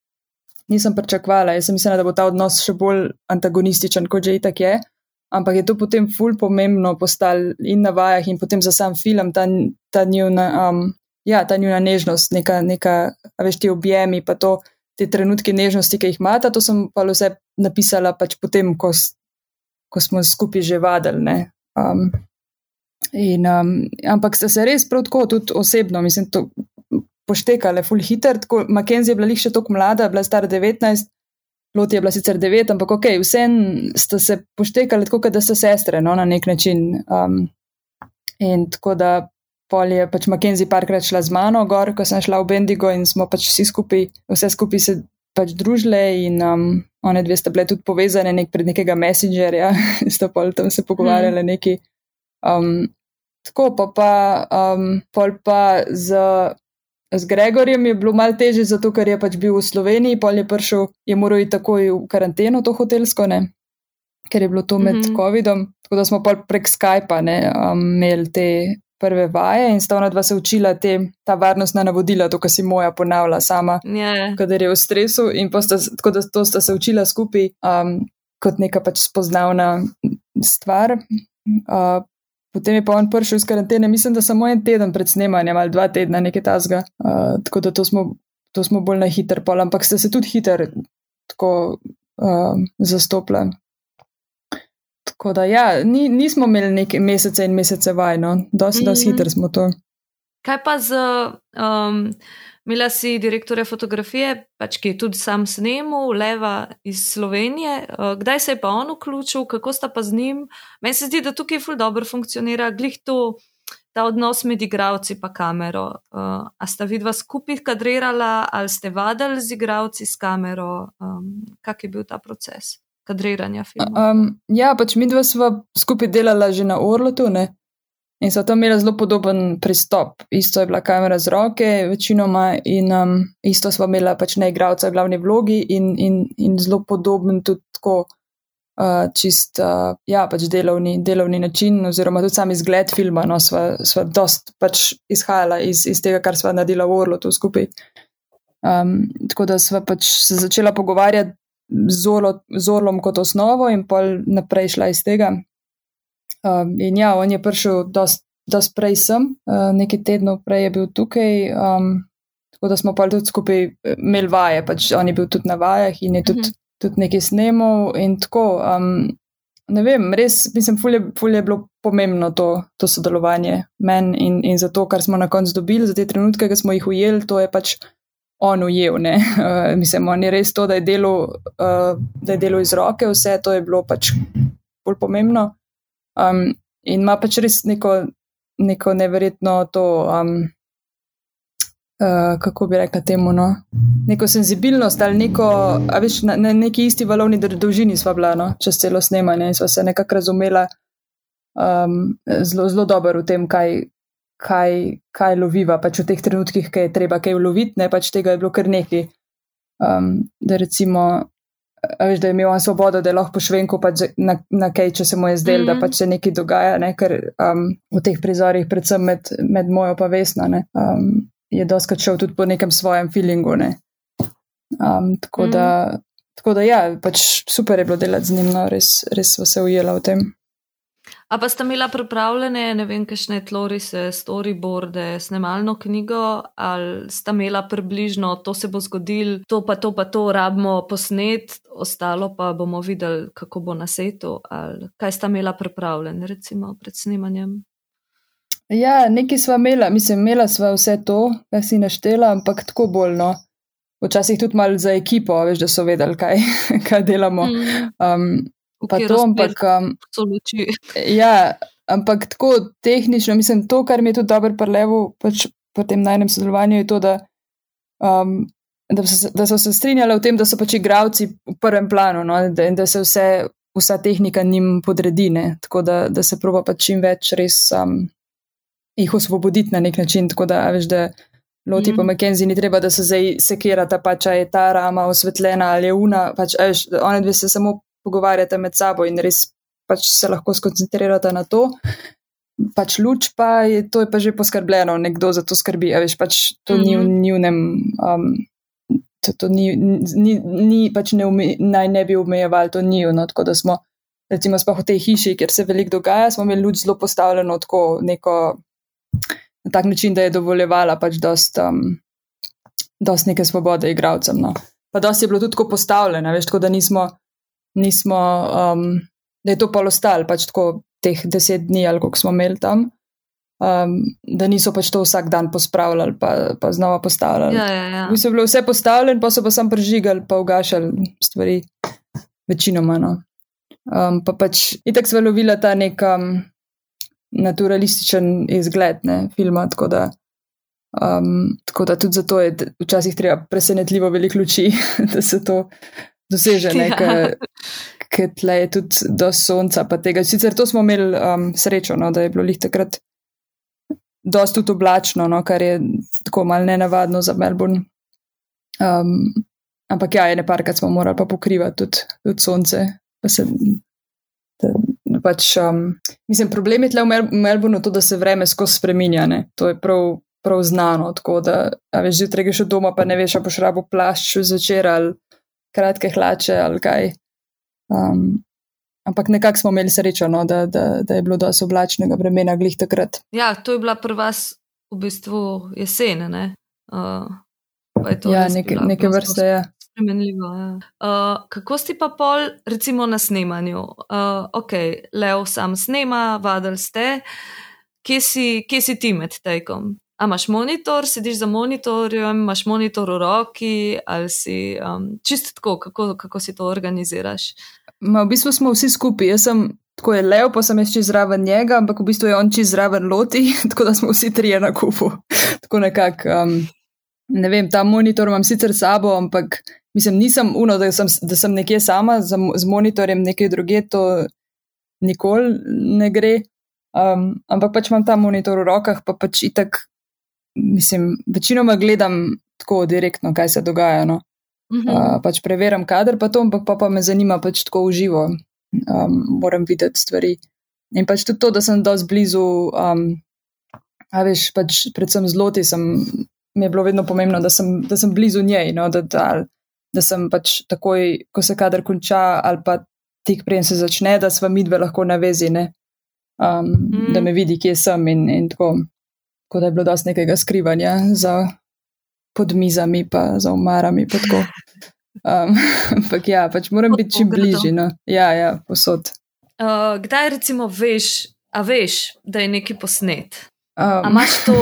nisem pričakvala. Jaz sem mislila, da bo ta odnos še bolj antagonističen, kot že itak je. Ampak je to potem ful pomembno postalo in na vajah, in potem za sam film, ta, ta njuna, um, ja, ta njuna nežnost, neka, neka, veš, ti objemi, pa to te trenutke nežnosti, ki jih imata, to sem pa vse napisala pač potem, ko, ko smo skupaj že vadili. Um, in, um, ampak sta se res prav tako, tudi osebno, mislim, to poštekale, full hitter. Tako, Mackenzie je bila še tako mlada, bila stara 19. Loti je bila sicer devet, ampak ok, vsem sta se poštekali tako, da so sestre, no, na nek način. Um, in tako da pol je pač Mackenzie parkrat šla z mano gor, ko sem šla v Bendigo in smo pač vsi skupaj, vse skupaj se pač družile in um, one dve sta bile tudi povezane nek pred nekega messengerja, sta pol tam se pogovarjale mm. neki. Um, tako pa pa, um, pol pa z, z Gregorjem je bilo mal teže, zato ker je pač bil v Sloveniji, pol je prišel, je moral iti takoj v karanteno, to hotelsko, ne. ker je bilo to med mm -hmm. COVID-om. Tako da smo pa prek Skypa ne, um, imeli te prve vaje in sta ona dva se učila te, ta varnostna navodila, to, kar si moja ponavlja sama, yeah. Ja. kadar je v stresu in sta, tako da to sta se učila skupaj um, kot neka pač spoznavna stvar. Uh, Potem je pa on prišel iz karantene, mislim, da samo en teden pred snemanjem ali dva tedna, nekaj tasga. Uh, tako da to smo, to smo bolj na hiter pol, ampak ste se tudi hiter tako uh, zastopili. Tako da, ja, ni, nismo imeli nekaj mesece in mesece vajno, dosti, mm -hmm. hitro smo to. Kaj pa z, um, imela si direktorja fotografije, pač ki je tudi sam snemal, leva iz Slovenije. Uh, kdaj se je pa on vključil, kako sta pa z njim? Meni se zdi, da tukaj ful dobro funkcionira, glih to, ta odnos med igravci pa kamero. Uh, a sta vidva skupaj kadrirala ali ste vadili z igravci s kamero? Um, kak je bil ta proces? Kadriranja filma. Um, ja, pač mi dva sva skupaj delala že na Orlotu ne? in so tam imeli zelo podoben pristop. Isto je bila kamera z roke, večinoma, in um, isto sva imela pač ne igravca v glavni vlogi in, in, in zelo podoben tudi tako. Uh, čist, uh, ja, pač delovni, delovni način, oziroma tudi sam izgled filma, no, sva, sva dost pač izhajala iz, iz tega, kar sva naredila v Orlotu skupaj. Um, tako da sva pač se začela pogovarjati z orlom kot osnovo in pol naprej šla iz tega. Um, in ja, on je prišel dosti prej sem, uh, nekaj tednov prej je bil tukaj, um, tako da smo pa tudi skupaj eh, imeli vaje, pač on je bil tudi na vajah in je tudi, mhm. tudi nekaj snemal in tako. Um, ne vem, res, mislim, fulje, fulje je bilo pomembno to, to sodelovanje meni in, in za to, kar smo na koncu dobili, za te trenutke, ki smo jih ujeli, to je pač on ujel. Uh, mislim, on je res to, da je, delo, uh, da je delo iz roke, vse to je bilo pač bolj pomembno. Um, in ima pač res neko, neko neverjetno to, um, uh, kako bi rekla temu, no? neko senzibilnost ali neko, a veš, na, na neki isti valovni dolžini sva bila, no? čez celo snemanje in sva se nekako razumela um, zelo, zelo dobro v tem, kaj, kaj, kaj loviva, pač v teh trenutkih, ki je treba kaj uloviti, ne pač tega je bilo kar nekaj. Um, da recimo, veš, da je imel on svobodo, da je lahko pošvenko pač na, na kaj, če se mu je zdel, mm -hmm. da mhm. pač se nekaj dogaja, ne, ker um, v teh prizorih, predvsem med, med mojo pa vesno, ne, um, je doskrat šel tudi po nekem svojem feelingu. Ne. Um, tako, mm -hmm. da, tako da, ja, pač super je bilo delati z njim, no, res, res smo se ujela v tem. A pa ste imeli pripravljene, ne vem, kakšne tlorise, storyboarde, snemalno knjigo, ali ste imeli približno, to se bo zgodil, to pa to pa to rabimo posnet, ostalo pa bomo videli, kako bo na svetu, ali kaj ste imeli pripravljene, recimo pred snemanjem. Ja, nekaj sva imela, mislim, imela sva vse to, kar si naštela, ampak tako boljno. Včasih tudi malo za ekipo, veš, da so vedeli, kaj, kaj delamo. Mm. Um, pa to, ampak. Um, ja, ampak tako tehnično, mislim, to, kar mi je tudi dobro prelevo pač po tem najnem sodelovanju, je to, da, um, da, so, da so se strinjali v tem, da so pač igravci v prvem planu no, da, da se vse, vsa tehnika njim podredine, tako da, da se proba pač čim več res um, jih osvoboditi na nek način. Tako da, veš, da Loti mm. po McKenzie ni treba, da se zdaj sekirata, pa če je ta rama osvetljena ali je una, pač, veš, one dve se samo pogovarjate med sabo in res pač se lahko skoncentrirate na to. Pač luč pa je, to je pa že poskrbljeno, nekdo za to skrbi, a veš, pač to mm -hmm. ni v mhm. njunem, um, to, to ni, ni, ni pač ne ume, naj ne bi omejevali to njivno, tako da smo, recimo, sploh v tej hiši, kjer se veliko dogaja, smo imeli luč zelo postavljeno tako neko, na tak način, da je dovoljevala pač dost, um, dost neke svobode igravcem, no. Pa dost je bilo tudi tako postavljeno, veš, tako da nismo, nismo, um, da je to pa ostalo, pač tako teh deset dni, ali koliko smo imeli tam, um, da niso pač to vsak dan pospravljali, pa, pa znova postavljali. Ja, ja, ja. So bili vse postavljeni, pa so pa sam prežigali, pa ugašali stvari, večinoma. No. Um, pa pač itek smo lovili ta nek um, naturalističen izgled ne, filma, tako da. Um, tako da tudi zato je včasih treba presenetljivo veliko luči, da se to doseže, ja. ker tle je tudi do sonca. Sicer to smo imeli um, srečo, no, da je bilo lih takrat dosti tudi oblačno, no, kar je tako mal nenavadno za Melbourne. Um, ampak ja, ene parkrat smo morali pa pokrivati tudi, tudi sonce, pa se Pač, um, mislim, problem je tle v, Mel Melbournu to, da se vreme skozi spreminja. Ne? To je prav, prav znano. Tako da, veš, zjutraj greš od doma, pa ne veš, a boš rabo plašč zvečer ali kratke hlače ali kaj. Um, ampak nekako smo imeli srečo, no, da, da, da je bilo dosti oblačnega vremena glih takrat. Ja, to je bila pri vas v bistvu jesen. Ne? Uh, ja, neke, neke vrste. Ja. Spremenljivo. Ja. Uh, kako si pa pol, recimo na snemanju? Uh, ok, Leo sam snema, vadel ste. Kje si, kje si ti med tekom? A imaš monitor, sediš za monitorjem, imaš monitor v roki, ali si um, čisto tako, kako, kako si to organiziraš? Ma, v bistvu smo vsi skupaj. Jaz sem tako je Leo, pa sem še zraven njega, ampak v bistvu je on čez zraven loti, tako da smo vsi trije na kupu. tako nekako, um, ne vem, ta monitor imam sicer sabo, ampak mislim, nisem uno, da sem, da sem nekje sama z, z monitorjem, nekaj druge, to nikoli ne gre. Um, ampak pač imam ta monitor v rokah, pa pač itak mislim, večinoma gledam tako direktno, kaj se dogaja. No. Uh -huh. uh, pač preverjam kader, pa to, ampak pa, pa me zanima pač tako uživo. Um, moram videti stvari. In pač tudi to, da sem dosti blizu, um, a veš, pač predvsem zloti, sem, mi je bilo vedno pomembno, da sem, da sem blizu njej, no, da, da, da sem pač takoj, ko se kader konča, ali pa tik prej se začne, da sva midve lahko navezine, um, mm. da me vidi, kje sem in, in tako tako da je bilo dosti nekega skrivanja za podmizami, pa za umarami. Pa um, ampak ja, pač moram biti čim bližje. No. Ja, ja, posod. Uh, kdaj recimo veš, a veš, da je neki posnet? Um. Amaš to,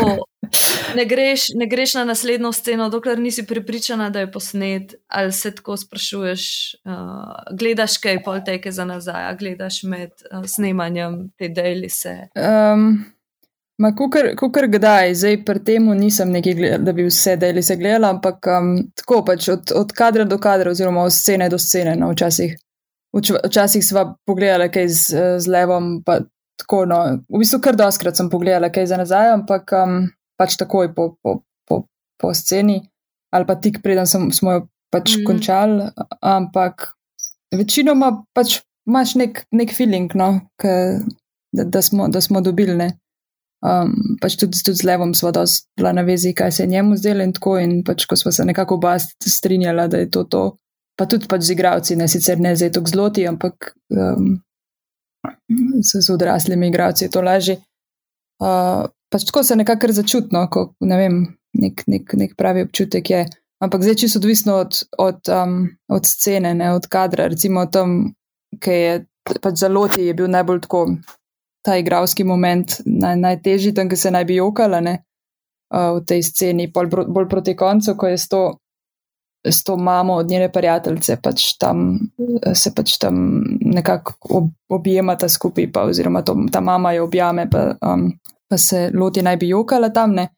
ne greš, ne greš na naslednjo sceno, dokler nisi pripričana, da je posnet, ali se tako sprašuješ, uh, gledaš kaj pol teke za nazaj, gledaš med uh, snemanjem te delise. Um. Ma, kukar kdaj, zdaj pri tem nisem nekaj, gleda, da bi vse deli se gledala, ampak um, tako pač od, od kadra do kadra, oziroma od scene do scene. No, včasih, vč, včasih sva pogledala kaj z, z levom, pa tako. No, v bistvu kar doskrat sem pogledala kaj za nazaj, ampak um, pač takoj po, po, po, po sceni, ali pa tik preden sem, smo jo pač mm. končali. Ampak večinoma pač imaš nek, nek feeling, no, k, da, da, smo, da smo dobili. Ne. Um, pač tudi, tudi z Levom smo dosti bila na vezi, kaj se je njemu zdelo in tako. In pač, ko smo se nekako oba strinjala, da je to to. Pa tudi pač z igravci, ne sicer ne zdaj tako zloti, ampak um, z, z odraslimi igravci je to lažje. Uh, pač tako se nekako začutno, ko ne vem, nek, nek, nek pravi občutek je. Ampak zdaj čisto odvisno od, od, um, od scene, ne, od kadra. Recimo tam, ki je pač za loti, je bil najbolj tako ta igralski moment naj, najtežji, tam, ki se naj bi jokala ne, uh, v tej sceni, bolj, bolj proti koncu, ko je s to, s to mamo od njene prijateljice, pač tam se pač tam nekako ob, objemata skupaj, pa, oziroma to, ta mama jo objame, pa, um, pa se loti naj bi jokala tam. Ne.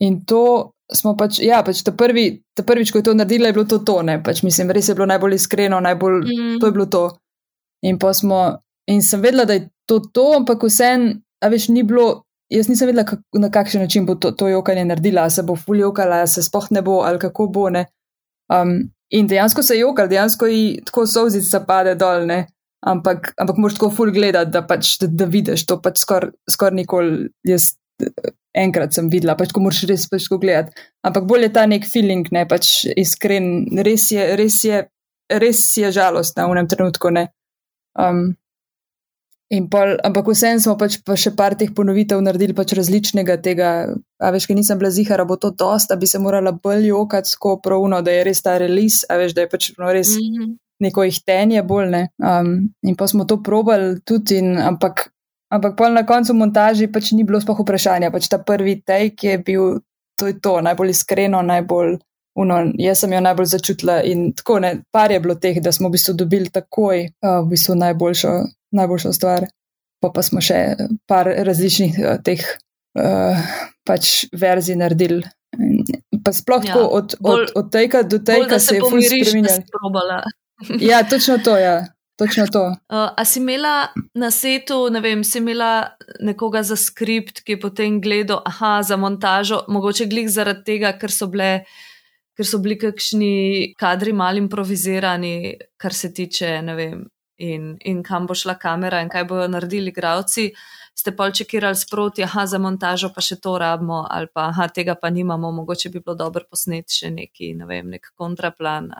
In to smo pač, ja, pač ta, prvi, ta prvič, ko je to naredila, je bilo to tone. Pač, mislim, res je bilo najbolj iskreno, najbolj, mm. to je bilo to. In pa smo, in sem vedela, da je to, to ampak vseeno, a veš, ni bilo. Jaz nisem vedela, kak, na kakšen način bo to, to jokanje naredila, se bo fuljokala, se spoh ne bo ali kako bo. Um, in dejansko se jokal, dejansko ji tako sozica pade dol, ne? ampak, ampak moraš tako ful gledati, da, pač, da, da vidiš to pač skoraj skor nikoli. Jaz enkrat sem videla, pač ko moraš res pač gledati. Ampak bolj je ta nek feeling, ne pač iskren, res je, res je, res je žalost na unem trenutku. Um, Pol, ampak vseeno smo pač pa še par teh ponovitev naredili pač različnega tega. A veš, ki nisem bila zihara, bo to dosta, da bi se morala bolj jokati tako pravno, da je res ta release, a veš, da je pač no, res mm -hmm. neko ihtenje bolj ne. Um, in pa smo to probali tudi, in, ampak, ampak pol na koncu montaži pač ni bilo spoh vprašanja. Pač ta prvi take je bil, to je to, najbolj iskreno, najbolj. Uno, jaz sem jo najbolj začutila in tako ne, par je bilo teh, da smo v bistvu dobili takoj uh, v bistvu najboljšo najboljša stvar. Pa, pa smo še par različnih uh, teh uh, pač verzij naredili. Pa sploh ja, od, bolj, od, od tega do tega se je ful spremenil. ja, točno to, ja. Točno to. Uh, a si imela na setu, ne vem, si imela nekoga za skript, ki je potem gledal, aha, za montažo, mogoče glih zaradi tega, ker so bile. Ker so bili kakšni kadri malo improvizirani, kar se tiče vem, in, in kam bo šla kamera in kaj bojo naredili igravci. Ste pol čekirali sproti, aha, za montažo pa še to rabimo, ali pa aha, tega pa nimamo, mogoče bi bilo dobro posneti še neki, ne vem, nek kontraplan.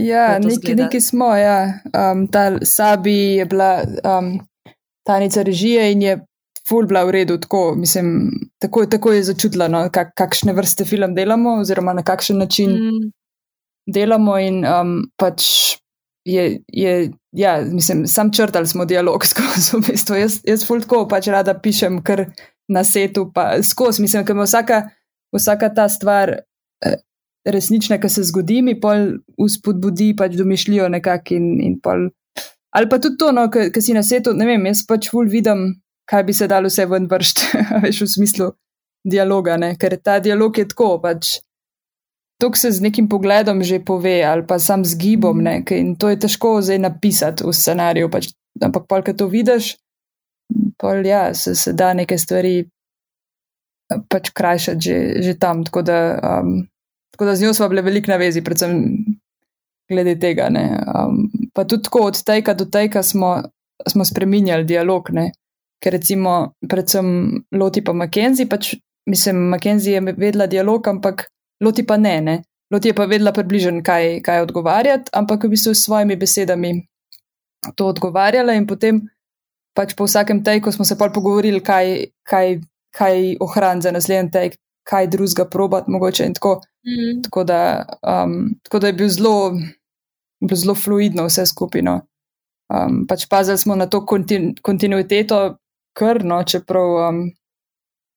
Ja, neki, neki smo, ja. Um, ta Sabi je bila um, tanica režije in je full bila v redu, tako, mislim, tako, tako je začutila, no, kak, kakšne vrste film delamo oziroma na kakšen način mm. delamo in um, pač je, je, ja, mislim, sam črtali smo dialog skozi, v bistvu. Jaz, jaz fultko pač rada pišem, ker na setu pa skozi. Mislim, ker me vsaka, vsaka ta stvar eh, resnična, ki se zgodi, mi pol uspodbudi pač domišljijo nekak in, in pol. Ali pa tudi to, no, ki si na setu, ne vem, jaz pač ful vidim, kaj bi se dalo vse ven vršti, veš, v smislu dialoga, ne? ker ta dialog je tako pač to se z nekim pogledom že pove, ali pa sam z gibom, ne, in to je težko zdaj napisati v scenariju. Pač, ampak, pol, ko to vidiš, pol, ja, se, se da neke stvari eh, pač krajšati že, že tam. Tako da, um, tako da z njo smo bili veliko na vezi, predvsem glede tega. Um, pa tudi tako od tega do tega smo, smo spremenjali dialog, ne, ker recimo, predvsem Loti pa Mackenzie, pač mislim, Mackenzie je vedela dialog, ampak Loti pa ne, ne. Loti je pa vedela približno, kaj, kaj odgovarjati, ampak v bistvu s svojimi besedami to odgovarjala in potem pač po vsakem teku smo se pa pogovorili, kaj, kaj, kaj ohraniti za naslednji tek, kaj drugega probati mogoče in tako. Mm. Tako, da, um, tako da je bil zelo, bil zelo fluidno vse skupino. Um, pač pazili smo na to kontinu, kontinuiteto krno, čeprav um,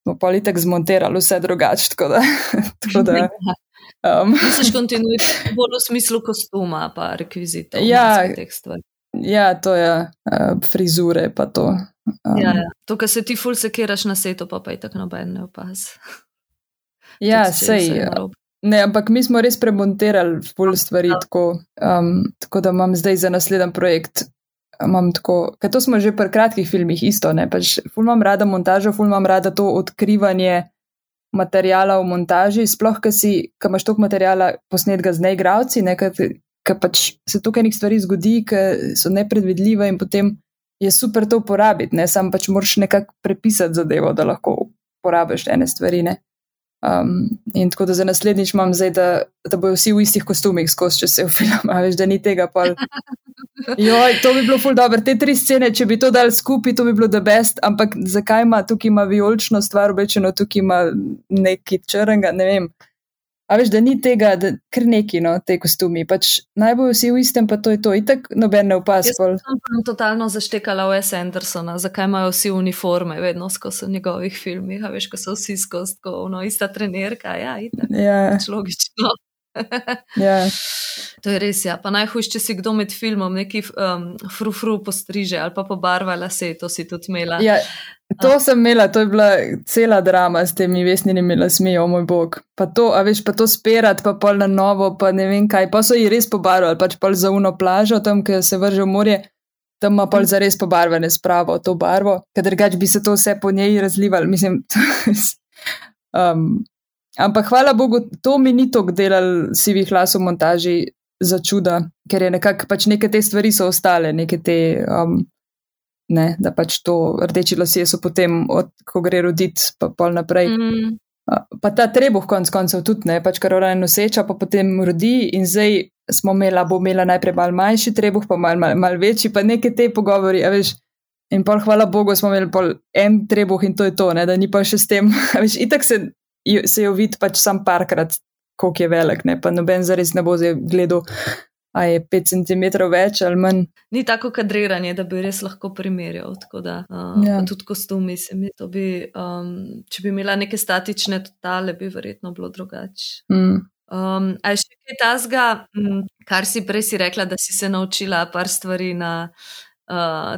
smo pa tako zmontirali vse drugače. Tako da. tako da um. Misliš, kontinuitete bolj v smislu kostuma, pa rekvizitov? Ja, ja, to je uh, frizure, pa to. Um. Ja, ja. To, kar se ti ful sekiraš na setu, pa, pa je tako noben ne opaz. Ja, sej. Ne, ampak mi smo res premontirali ful stvari, ja. tako, um, tako da imam zdaj za naslednji projekt imam tako, ker to smo že pri kratkih filmih isto, ne pač ful imam rada montažo, ful imam rada to odkrivanje materijala v montaži, sploh, ker si, ker imaš toliko materijala posnetka z neigravci, ne, ker pač se tukaj nekaj stvari zgodi, ker so nepredvidljive in potem je super to uporabiti, ne, sam pač moraš nekako prepisati zadevo, da lahko uporabiš ene stvari, ne. Um, in tako da za naslednjič imam zdaj, da, da bojo vsi v istih kostumih skozi, če se v film, a veš, da ni tega pa. Joj, to bi bilo ful dobro. Te tri scene, če bi to dal skupaj, to bi bilo the best, ampak zakaj ima tukaj ima vijolično stvar, običajno tukaj ima neki črnga, ne vem. A veš, da ni tega, da kar neki, no, te kostumi. Pač najbolj vsi v istem, pa to je to. Itak noben ne upas. Jaz sem totalno zaštekala v S. Andersona, zakaj imajo vsi uniforme, vedno skozi njegovih filmih, a veš, ko so vsi skozi, no, ista trenerka, ja, itak. Ja. Pač logično. ja. To je res, ja. Pa najhujš, če si kdo med filmom neki um, frufru postriže ali pa pobarvala se, to si tudi imela. Ja, to A. sem imela, to je bila cela drama s temi vesnimi lasmi, o moj bog. Pa to, a veš, pa to spirat, pa pol na novo, pa ne vem kaj. Pa so ji res pobarvali, pač pol za uno plažo, tam, ki se vrže v morje. Tam ima pa za res pobarvane spravo to barvo, ker drugač bi se to vse po njej razlivali. Mislim, um, Ampak hvala Bogu, to mi ni tako delal sivih las v montaži za čuda, ker je nekako pač neke te stvari so ostale, neke te, um, ne, da pač to rdeči lasje so potem, od, ko gre roditi, pa pol naprej. Mm. Pa ta trebuh konc koncev tudi ne, pač kar ora noseča, pa potem rodi in zdaj smo imela, bo imela najprej mal manjši trebuh, pa mal, mal, mal večji, pa neke te pogovori, a veš. In pol hvala Bogu smo imeli pol en trebuh in to je to, ne, da ni pa še s tem, a veš, itak se se jo vidi pač sam parkrat, koliko je velik, ne? pa noben zares ne bo zdaj gledal, a je 5 cm več ali manj. Ni tako kadriranje, da bi res lahko primerjal. Da, uh, ja. Tudi kostumi, mi, bi, um, če bi imela neke statične totale, bi verjetno bilo drugače. Mm. Um, a je še kaj tasga, kar si prej si rekla, da si se naučila par stvari na uh,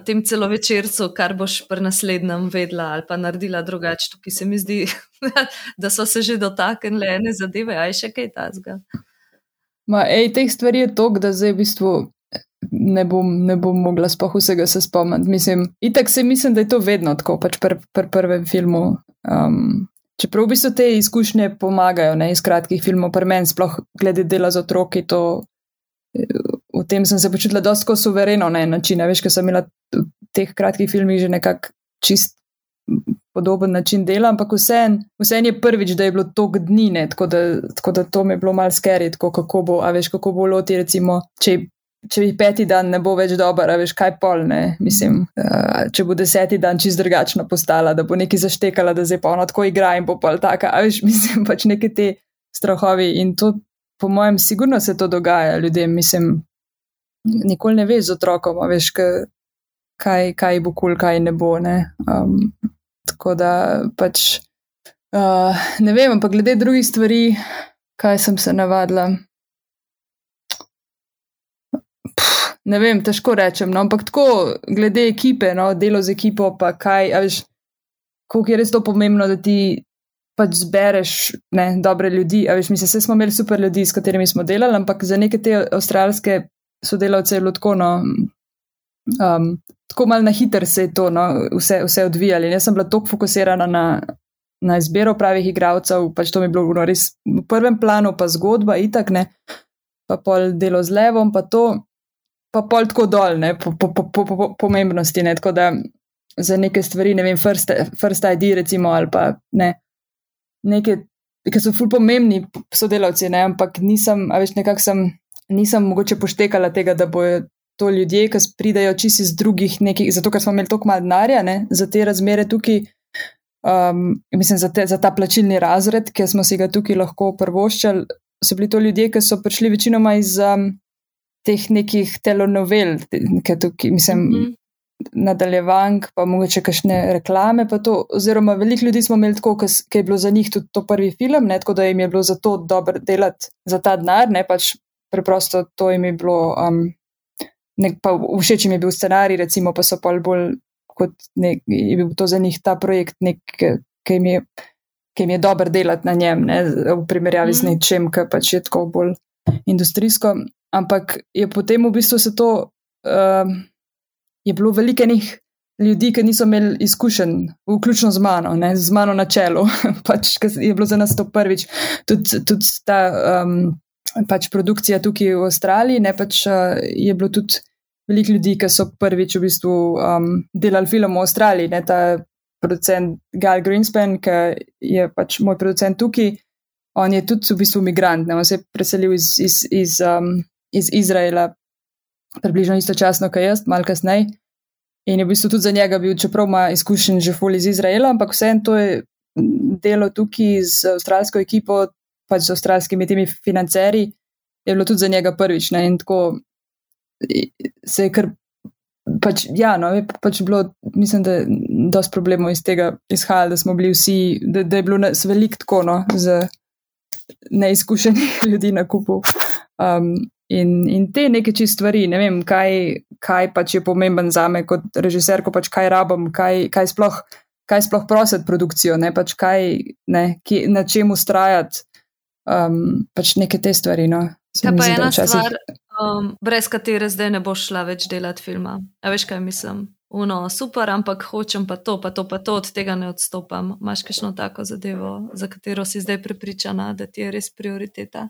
tem celovečercu, kar boš pri naslednjem vedela ali pa naredila drugače. Tukaj se mi zdi, da so se že dotaknile ene zadeve, a je še kaj tasga. Ma, ej, teh stvari je toliko, da zdaj v bistvu ne bom, ne bom mogla spoh vsega se spomniti. Mislim, itak se mislim, da je to vedno tako, pač pri pr prvem filmu. Um, čeprav v bistvu te izkušnje pomagajo, ne iz kratkih filmov, pri meni sploh glede dela z otroki, to v tem sem se počutila dosto suvereno na en način. Veš, ker sem imela v teh kratkih filmih že nekako čist podoben način dela, ampak vseeno vse je prvič, da je bilo tok dni, ne, tako, da, tako da to mi je bilo mal skeri, kako bo, a veš, kako bo loti, recimo, če. Če bi peti dan ne bo več dober, veš kaj pol, ne? mislim, uh, če bo deseti dan čist drugačna postala, da bo neki zaštekala, da zdaj pa ona tako igra in bo pol taka, a veš, mislim, pač neke te strahovi in to, po mojem, sigurno se to dogaja ljudem, mislim, nikoli ne veš z otrokom, veš, kaj, kaj bo kul, cool, kaj ne bo, ne. Um, tako da pač, uh, ne vem, ampak glede drugih stvari, kaj sem se navadila. ne vem, težko rečem. No, ampak tako, glede ekipe, no, delo z ekipo, pa kaj, veš, koliko je res to pomembno, da ti pač zbereš ne, dobre ljudi. Veš, mislim, vse smo imeli super ljudi, s katerimi smo delali, ampak za neke te avstralske sodelavce je bilo tako, no, um, tako mal na hiter se je to no, vse, vse odvijali. Jaz sem bila tako fokusirana na. Na izbiro pravih igralcev, pač to mi je bilo no, res v prvem planu, pa zgodba, itak ne, pa pol delo z levom, pa to pa pol tako dol, ne, po, po, po, po, po pomembnosti. Ne, tako da za neke stvari, ne vem, first, first ID, recimo, ali pa ne, neke, ki so ful pomembni sodelavci, ne, ampak nisem, a veš, nekako sem, nisem mogoče poštekala tega, da bojo to ljudje, ki pridajo čisi iz drugih nekih, zato ker smo imeli toliko malo denarja, ne, za te razmere tukaj. Um, mislim, za, te, za ta plačilni razred, ki smo si ga tukaj lahko prvoščali, so bili to ljudje, ki so prišli večinoma iz um, teh nekih telonovel, ki tukaj, mislim, mm -hmm. nadaljevank, pa mogoče kakšne reklame. To, oziroma, veliko ljudi smo imeli tako, ker je bilo za njih tudi to prvi film, ne, tako da jim je bilo za to dobro delati za ta denar, ne pač preprosto to jim je bilo. Um, nek, pa všeč jim je bil scenarij, recimo, pa so pa bolj kot nek, je bil to za njih ta projekt, ki jim je. Ki jim je dobro delati na njem, ne, v primerjavi mm. z nečem, kar pač je tako bolj industrijsko ampak je potem v bistvu se to, uh, je bilo veliko enih ljudi, ki niso imeli izkušenj, vključno z mano, ne, z mano na čelu, pač je bilo za nas to prvič. Tudi tud ta um, pač produkcija tukaj v Avstraliji, ne pač uh, je bilo tudi veliko ljudi, ki so prvič v bistvu um, delali film v Avstraliji, ne ta. Producent Gal Greenspan, ki je pač moj producent tukaj, on je tudi v bistvu imigrant, ne, on se je preselil iz, iz, iz um, iz Izraela, približno istočasno, kot jaz, malo kasneje. In je v bistvu tudi za njega bil, čeprav ima izkušen že ful iz Izraela, ampak vseeno to je delo tukaj z avstralsko ekipo, pač z avstralskimi temi financerji, je bilo tudi za njega prvič. Ne? In tako se je kar. Pač, ja, no, je pač bilo, mislim, da je dosti problemov iz tega izhajalo, da smo bili vsi, da, da je bilo nas veliko tako, no, z neizkušenih ljudi na kupu. Um, In, in te neke čist stvari, ne vem, kaj, kaj pač je pomemben za me kot režiser, ko pač kaj rabim, kaj, kaj sploh, sploh prositi produkcijo, ne pač kaj, ne, ki, na čem ustrajati, um, pač neke te stvari. No. Kaj pa je ena stvar, um, brez katere zdaj ne boš šla več delati filma? A veš, kaj mislim? Uno, super, ampak hočem pa to, pa to, pa to, od tega ne odstopam. Imáš kakšno tako zadevo, za katero si zdaj prepričana, da ti je res prioriteta?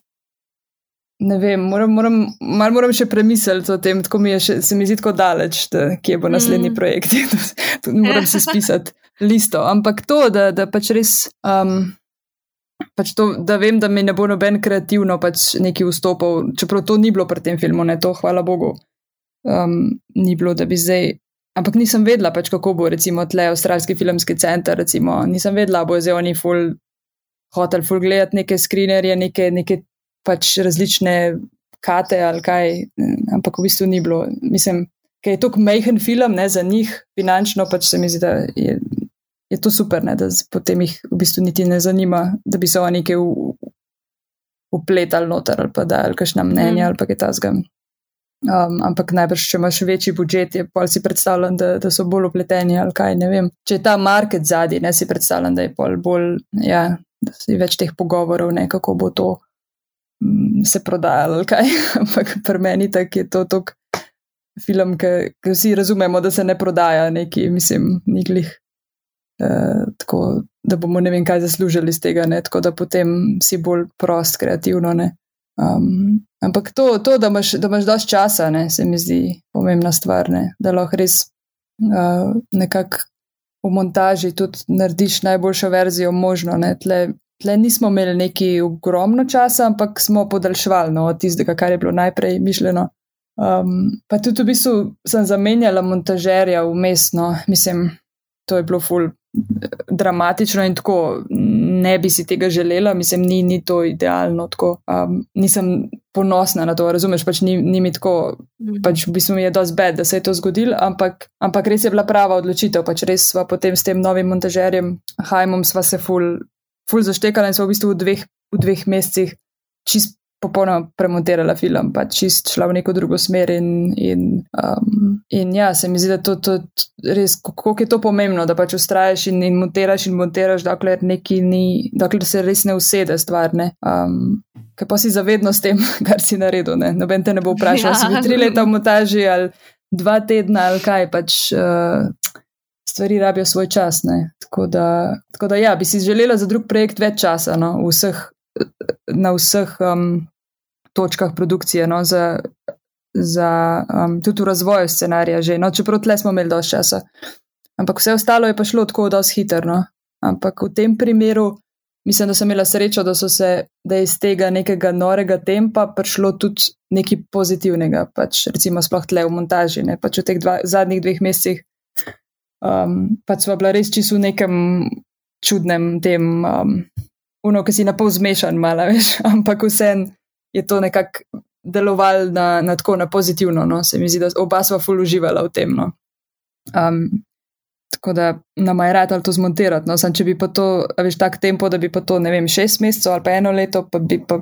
ne vem, moram, moram, malo moram še premisliti o tem, tako mi je še, se mi zdi tako daleč, da, kje bo naslednji mm. projekt. Moram si spisati listo. Ampak to, da, da pač res. Um, Pač to, da vem, da mi ne bo noben kreativno pač neki vstopil, čeprav to ni bilo pri tem filmu, ne to, hvala Bogu, um, ni bilo, da bi zdaj. Ampak nisem vedela, pač, kako bo, recimo, tle Avstralski filmski center, recimo, nisem vedela, bo zdaj oni full hotel, full gledati neke skrinerje, neke, neke pač različne kate ali kaj, ampak v bistvu ni bilo. Mislim, ker je to majhen film ne, za njih, finančno pač se mi zdi, da je, je to super, ne, da potem jih v bistvu niti ne zanima, da bi se oni nekaj upletali noter ali pa da ali kakšna mnenja mm. ali pa kaj tasga. Um, ampak najbrž, če imaš večji budžet, je pol si predstavljam, da, da so bolj upleteni ali kaj, ne vem. Če je ta market zadnji, ne si predstavljam, da je pol bolj, ja, da si več teh pogovorov, ne kako bo to se prodajali, ali kaj. Ampak pri meni tak je to tok film, ki vsi razumemo, da se ne prodaja neki, mislim, niglih. Uh, tako da bomo ne vem, kaj zaslužili iz tega, ne? tako da potem si bolj prost, kreativno. Um, ampak to, to da, imaš, da imaš dosti časa, ne, se mi zdi pomembna stvar, ne, da lahko res uh, nekako v montaži tudi narediš najboljšo verzijo možno. Ne, tle, tle nismo imeli neki ogromno časa, ampak smo podaljšvali no, od tistega, kar je bilo najprej mišljeno. Um, pa tudi v bistvu sem zamenjala montažerja vmesno, mislim, to je bilo ful dramatično in tako ne bi si tega želela, mislim, ni, ni to idealno. Tako, um, nisem ponosna na to, razumeš, pač ni, ni mi tako, mhm. pač v bistvu mi je dosti bed, da se je to zgodilo, ampak, ampak res je bila prava odločitev. Pač res sva potem s tem novim montažerjem, Hajmom, sva se ful, ful zaštekala in sva v bistvu v dveh, v dveh mesecih čist popolnoma premontirala film, pa čist šla v neko drugo smer. In, in, um, in ja, se mi zdi, da to, to res, kako je to pomembno, da pač ustraješ in, in montiraš in montiraš, dokler, ni, dokler se res ne usede stvar. Ne. Um, Kaj pa si zavedno s tem, kar si naredil? Ne? Noben te ne bo vprašal, ja. si tri leta v montaži ali dva tedna ali kaj. Pač, uh, stvari rabijo svoj čas. Tako da, tako da, ja, bi si želela za drug projekt več časa, no, vseh na vseh um, točkah produkcije, no, za, za um, tudi v razvoju scenarija, že, no, čeprav tle smo imeli dosti časa. Ampak vse ostalo je pa šlo tako dosti hitro. No. Ampak v tem primeru mislim, da sem imela srečo, da, se, da je iz tega nekega norega tempa prišlo tudi nekaj pozitivnega, pač recimo sploh tle v montaži, ne pač v teh dva, zadnjih dveh mesecih. Um, pač smo bila res čisto v nekem čudnem tem um, uno, ki si na pol zmešan, malo več, ampak vsem je to nekako delovalo na, na tako na pozitivno. No? Se mi zdi, da oba sva ful uživala v tem. No? Um, tako da nam je rad ali to zmontirati. No? Sam, če bi pa to, veš, tak tempo, da bi pa to, ne vem, šest mesecev ali pa eno leto, pa bi pa.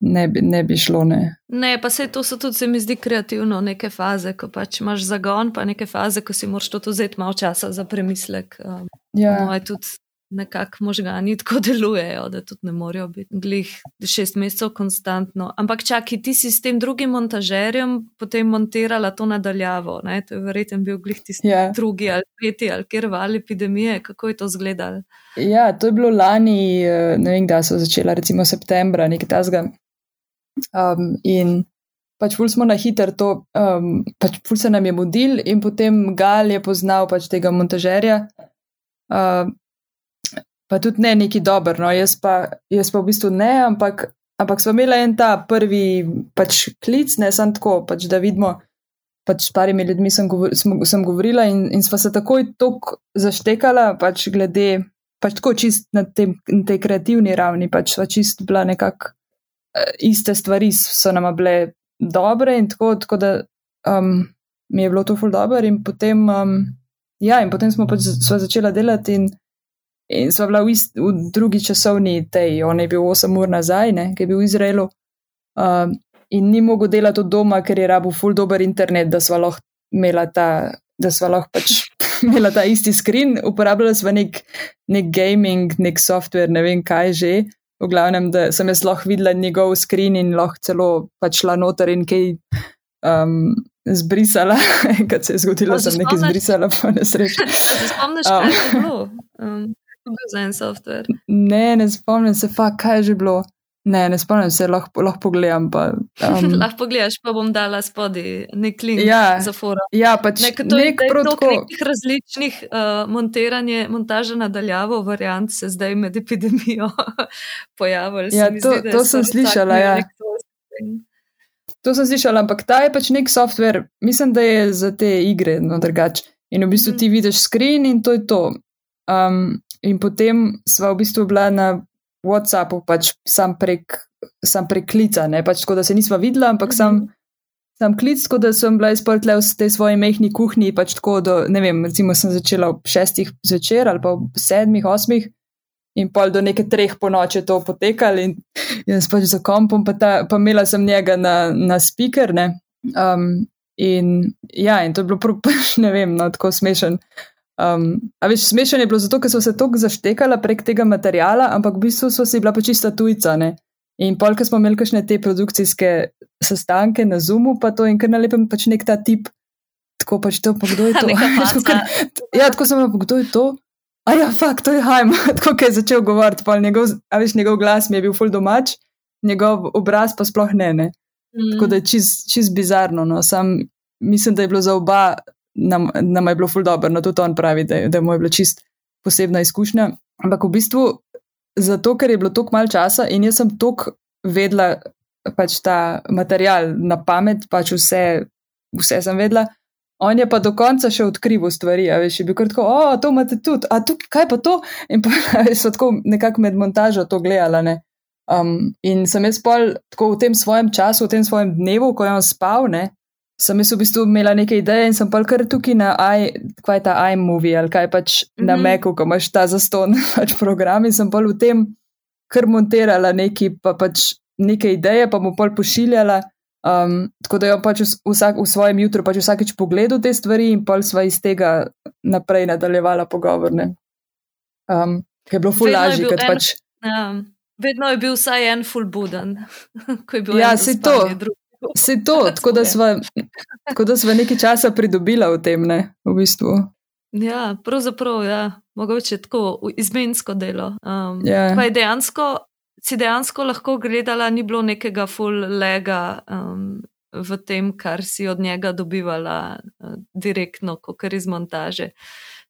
Ne bi, ne bi šlo. Ne. ne, pa se to so tudi, se mi zdi, kreativno, neke faze, ko pač imaš zagon, pa neke faze, ko si moraš to vzeti malo časa za premislek. Um, ja. No, tudi nekako možgani tako delujejo, da tudi ne morejo biti glih šest mesecev konstantno. Ampak čakaj, ti si s tem drugim montažerjem potem montirala to nadaljavo. Ne? To je verjetno bil glih tisti yeah. Ja. drugi ali tretji ali kjer val epidemije. Kako je to izgledalo? Ja, to je bilo lani, eh, ne vem, da so začela, recimo septembra, nekaj tasga. Um, in pač ful smo na hiter to, um, pač ful se nam je mudil in potem Gal je poznal pač tega montažerja. Uh, pa tudi ne neki dober. No. Jaz, pa, jaz pa v bistvu ne, ampak, ampak smo imeli en ta prvi pač klic, ne sem tako, pač, da vidimo. Pač s parimi ljudmi sem, govor, sem, sem govorila in, in sva se takoj tako zaštekala, pač glede, pač tako čist na, tem, na tej kreativni ravni, pač sva čist bila nekako uh, iste stvari, so nama bile dobre in tako, tako da um, mi je bilo to ful dobro in potem, um, ja, in potem smo pač sva začela delati in In sva bila v, ist, v drugi časovni tej, on je bil 8 ur nazaj, ne, ki je bil v Izraelu. Um, in ni mogel delati od doma, ker je rabu full dober internet, da sva lahko imela ta, da sva lahko pač imela ta isti screen. Uporabljala sva nek, nek gaming, nek software, ne vem kaj že. V glavnem, da sem jaz lahko videla njegov screen in lahko celo pač šla noter in kaj um, zbrisala, kad se je zgodilo, da sem nekaj zbrisala, pa nesreča. Se spomniš, um, kaj je bilo? Um bil za en softver. Ne, ne spomnim se, fa, kaj je že bilo. Ne, ne spomnim se, lahko, lahko pogledam. Pa, um, lahko pogledaš, pa bom dala spodaj nek link ja, za forum. Ja, pač nek, to, nek protokol. Nekih različnih uh, monteranje, montaža nadaljavo variant se zdaj med epidemijo pojavili. Ja, to, zdi, to sem slišala, ja. To sem slišala, ampak ta je pač nek softver, mislim, da je za te igre, no drugače. In v bistvu ti mm. vidiš screen in to je to. Um, In potem sva v bistvu bila na WhatsAppu, pač sam prek, sam prek klica, ne pač tako, da se nisva videla, ampak mm -hmm. sam, sam klic, tako da sem bila izpoltle v tej svoji mehni kuhinji, pač tako, da ne vem, recimo sem začela ob šestih zvečer ali pa ob sedmih, osmih. In pol do neke treh po noči to potekalo, in jaz pač za kompom, pa, ta, pa imela sem njega na, na speaker. Um, in ja, in to je bilo, pač ne vem, no, tako smešen. Um, a veš, smešno je bilo zato, ker so se tako zaštekala prek tega materijala, ampak v bistvu so si bila pa čista tujca. Ne? In pol, ko smo imeli kakšne te produkcijske sestanke na Zoomu, pa to in kar na lepem pač nek ta tip, tako pač to, pa kdo je to? ja, tako sem rekel, kdo je to? A ja, fakt, to je hajm, tako je začel govoriti, pa njegov, a veš, njegov glas mi je bil ful domač. njegov obraz pa sploh ne. ne. Mm. Tako da je čist, čist bizarno. No. Sam mislim, da je bilo za oba, nam, nam je bilo ful dobro, no tudi on pravi, da, da mu je bila čist posebna izkušnja. Ampak v bistvu zato, ker je bilo toliko mal časa in jaz sem toliko vedela pač ta material na pamet, pač vse, vse sem vedela. On je pa do konca še odkrival stvari, a veš, je bil kar tako, o, to imate tudi, a tukaj, kaj pa to? In pa so tako nekako med montažo to gledala, ne. Um, in sem jaz pol tako v tem svojem času, v tem svojem dnevu, ko je on spal, ne, sem jaz v bistvu imela neke ideje in sem pa kar tukaj na i, kaj je ta iMovie ali kaj pač mm -hmm. na mhm. Macu, ko imaš ta zaston pač program in sem pa v tem kar montirala neki pa pač neke ideje, pa mu pol pošiljala. Um, tako da je pač vsak, v svojem jutru pač vsakeč pogledal te stvari in pol sva iz tega naprej nadaljevala pogovorne. Um, je bilo fulaži, ker pač. Ja. Vedno je bil vsaj en full buden. ja, se to. Se to, tako da, sva, tako da sva nekaj časa pridobila v tem, ne, v bistvu. Ja, pravzaprav, ja, mogoče tako izmensko delo. Um, ja. Pa je dejansko, si dejansko lahko gledala, ni bilo nekega full lega um, v tem, kar si od njega dobivala uh, direktno, kot iz montaže.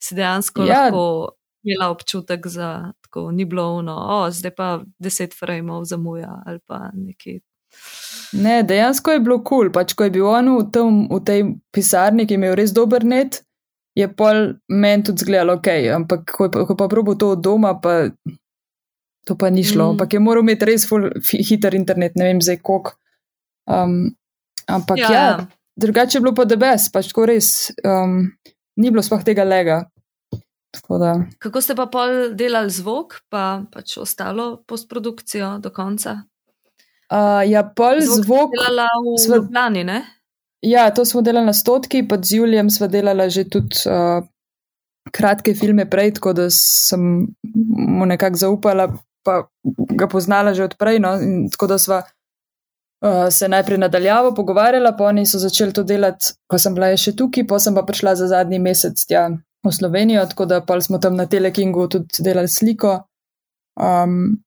Si dejansko ja. lahko imela občutek, da ni bilo uno, oh, zdaj pa deset frameov zamuja ali pa nekaj. Ne, dejansko je bilo kul, cool. pač ko je bil on v, tem, v tej pisarni, ki je imel res dober net, je pol meni tudi zgledalo ok, ampak ko, ko pa probo to od doma, pa to pa ni šlo. Mm. Ampak je moral imeti res hiter internet, ne vem zdaj koliko. Um, ampak ja, ja, ja. drugače je bilo pa debes, pač ko res um, ni bilo sploh tega lega. Kako ste pa pol delali zvok, pa pač ostalo postprodukcijo do konca? Uh, ja, pol zvok. zvok delala v sva, Ljubljani, ne? Ja, to smo delali na stotki, pa z Julijem sva delala že tudi uh, kratke filme prej, tako da sem mu nekako zaupala, pa ga poznala že odprej. No, tako da sva uh, se najprej nadaljavo pogovarjala, pa oni so začeli to delati, ko sem bila še tukaj, pa sem pa prišla za zadnji mesec tja v Slovenijo, tako da pa smo tam na Telekingu tudi delali sliko. Um,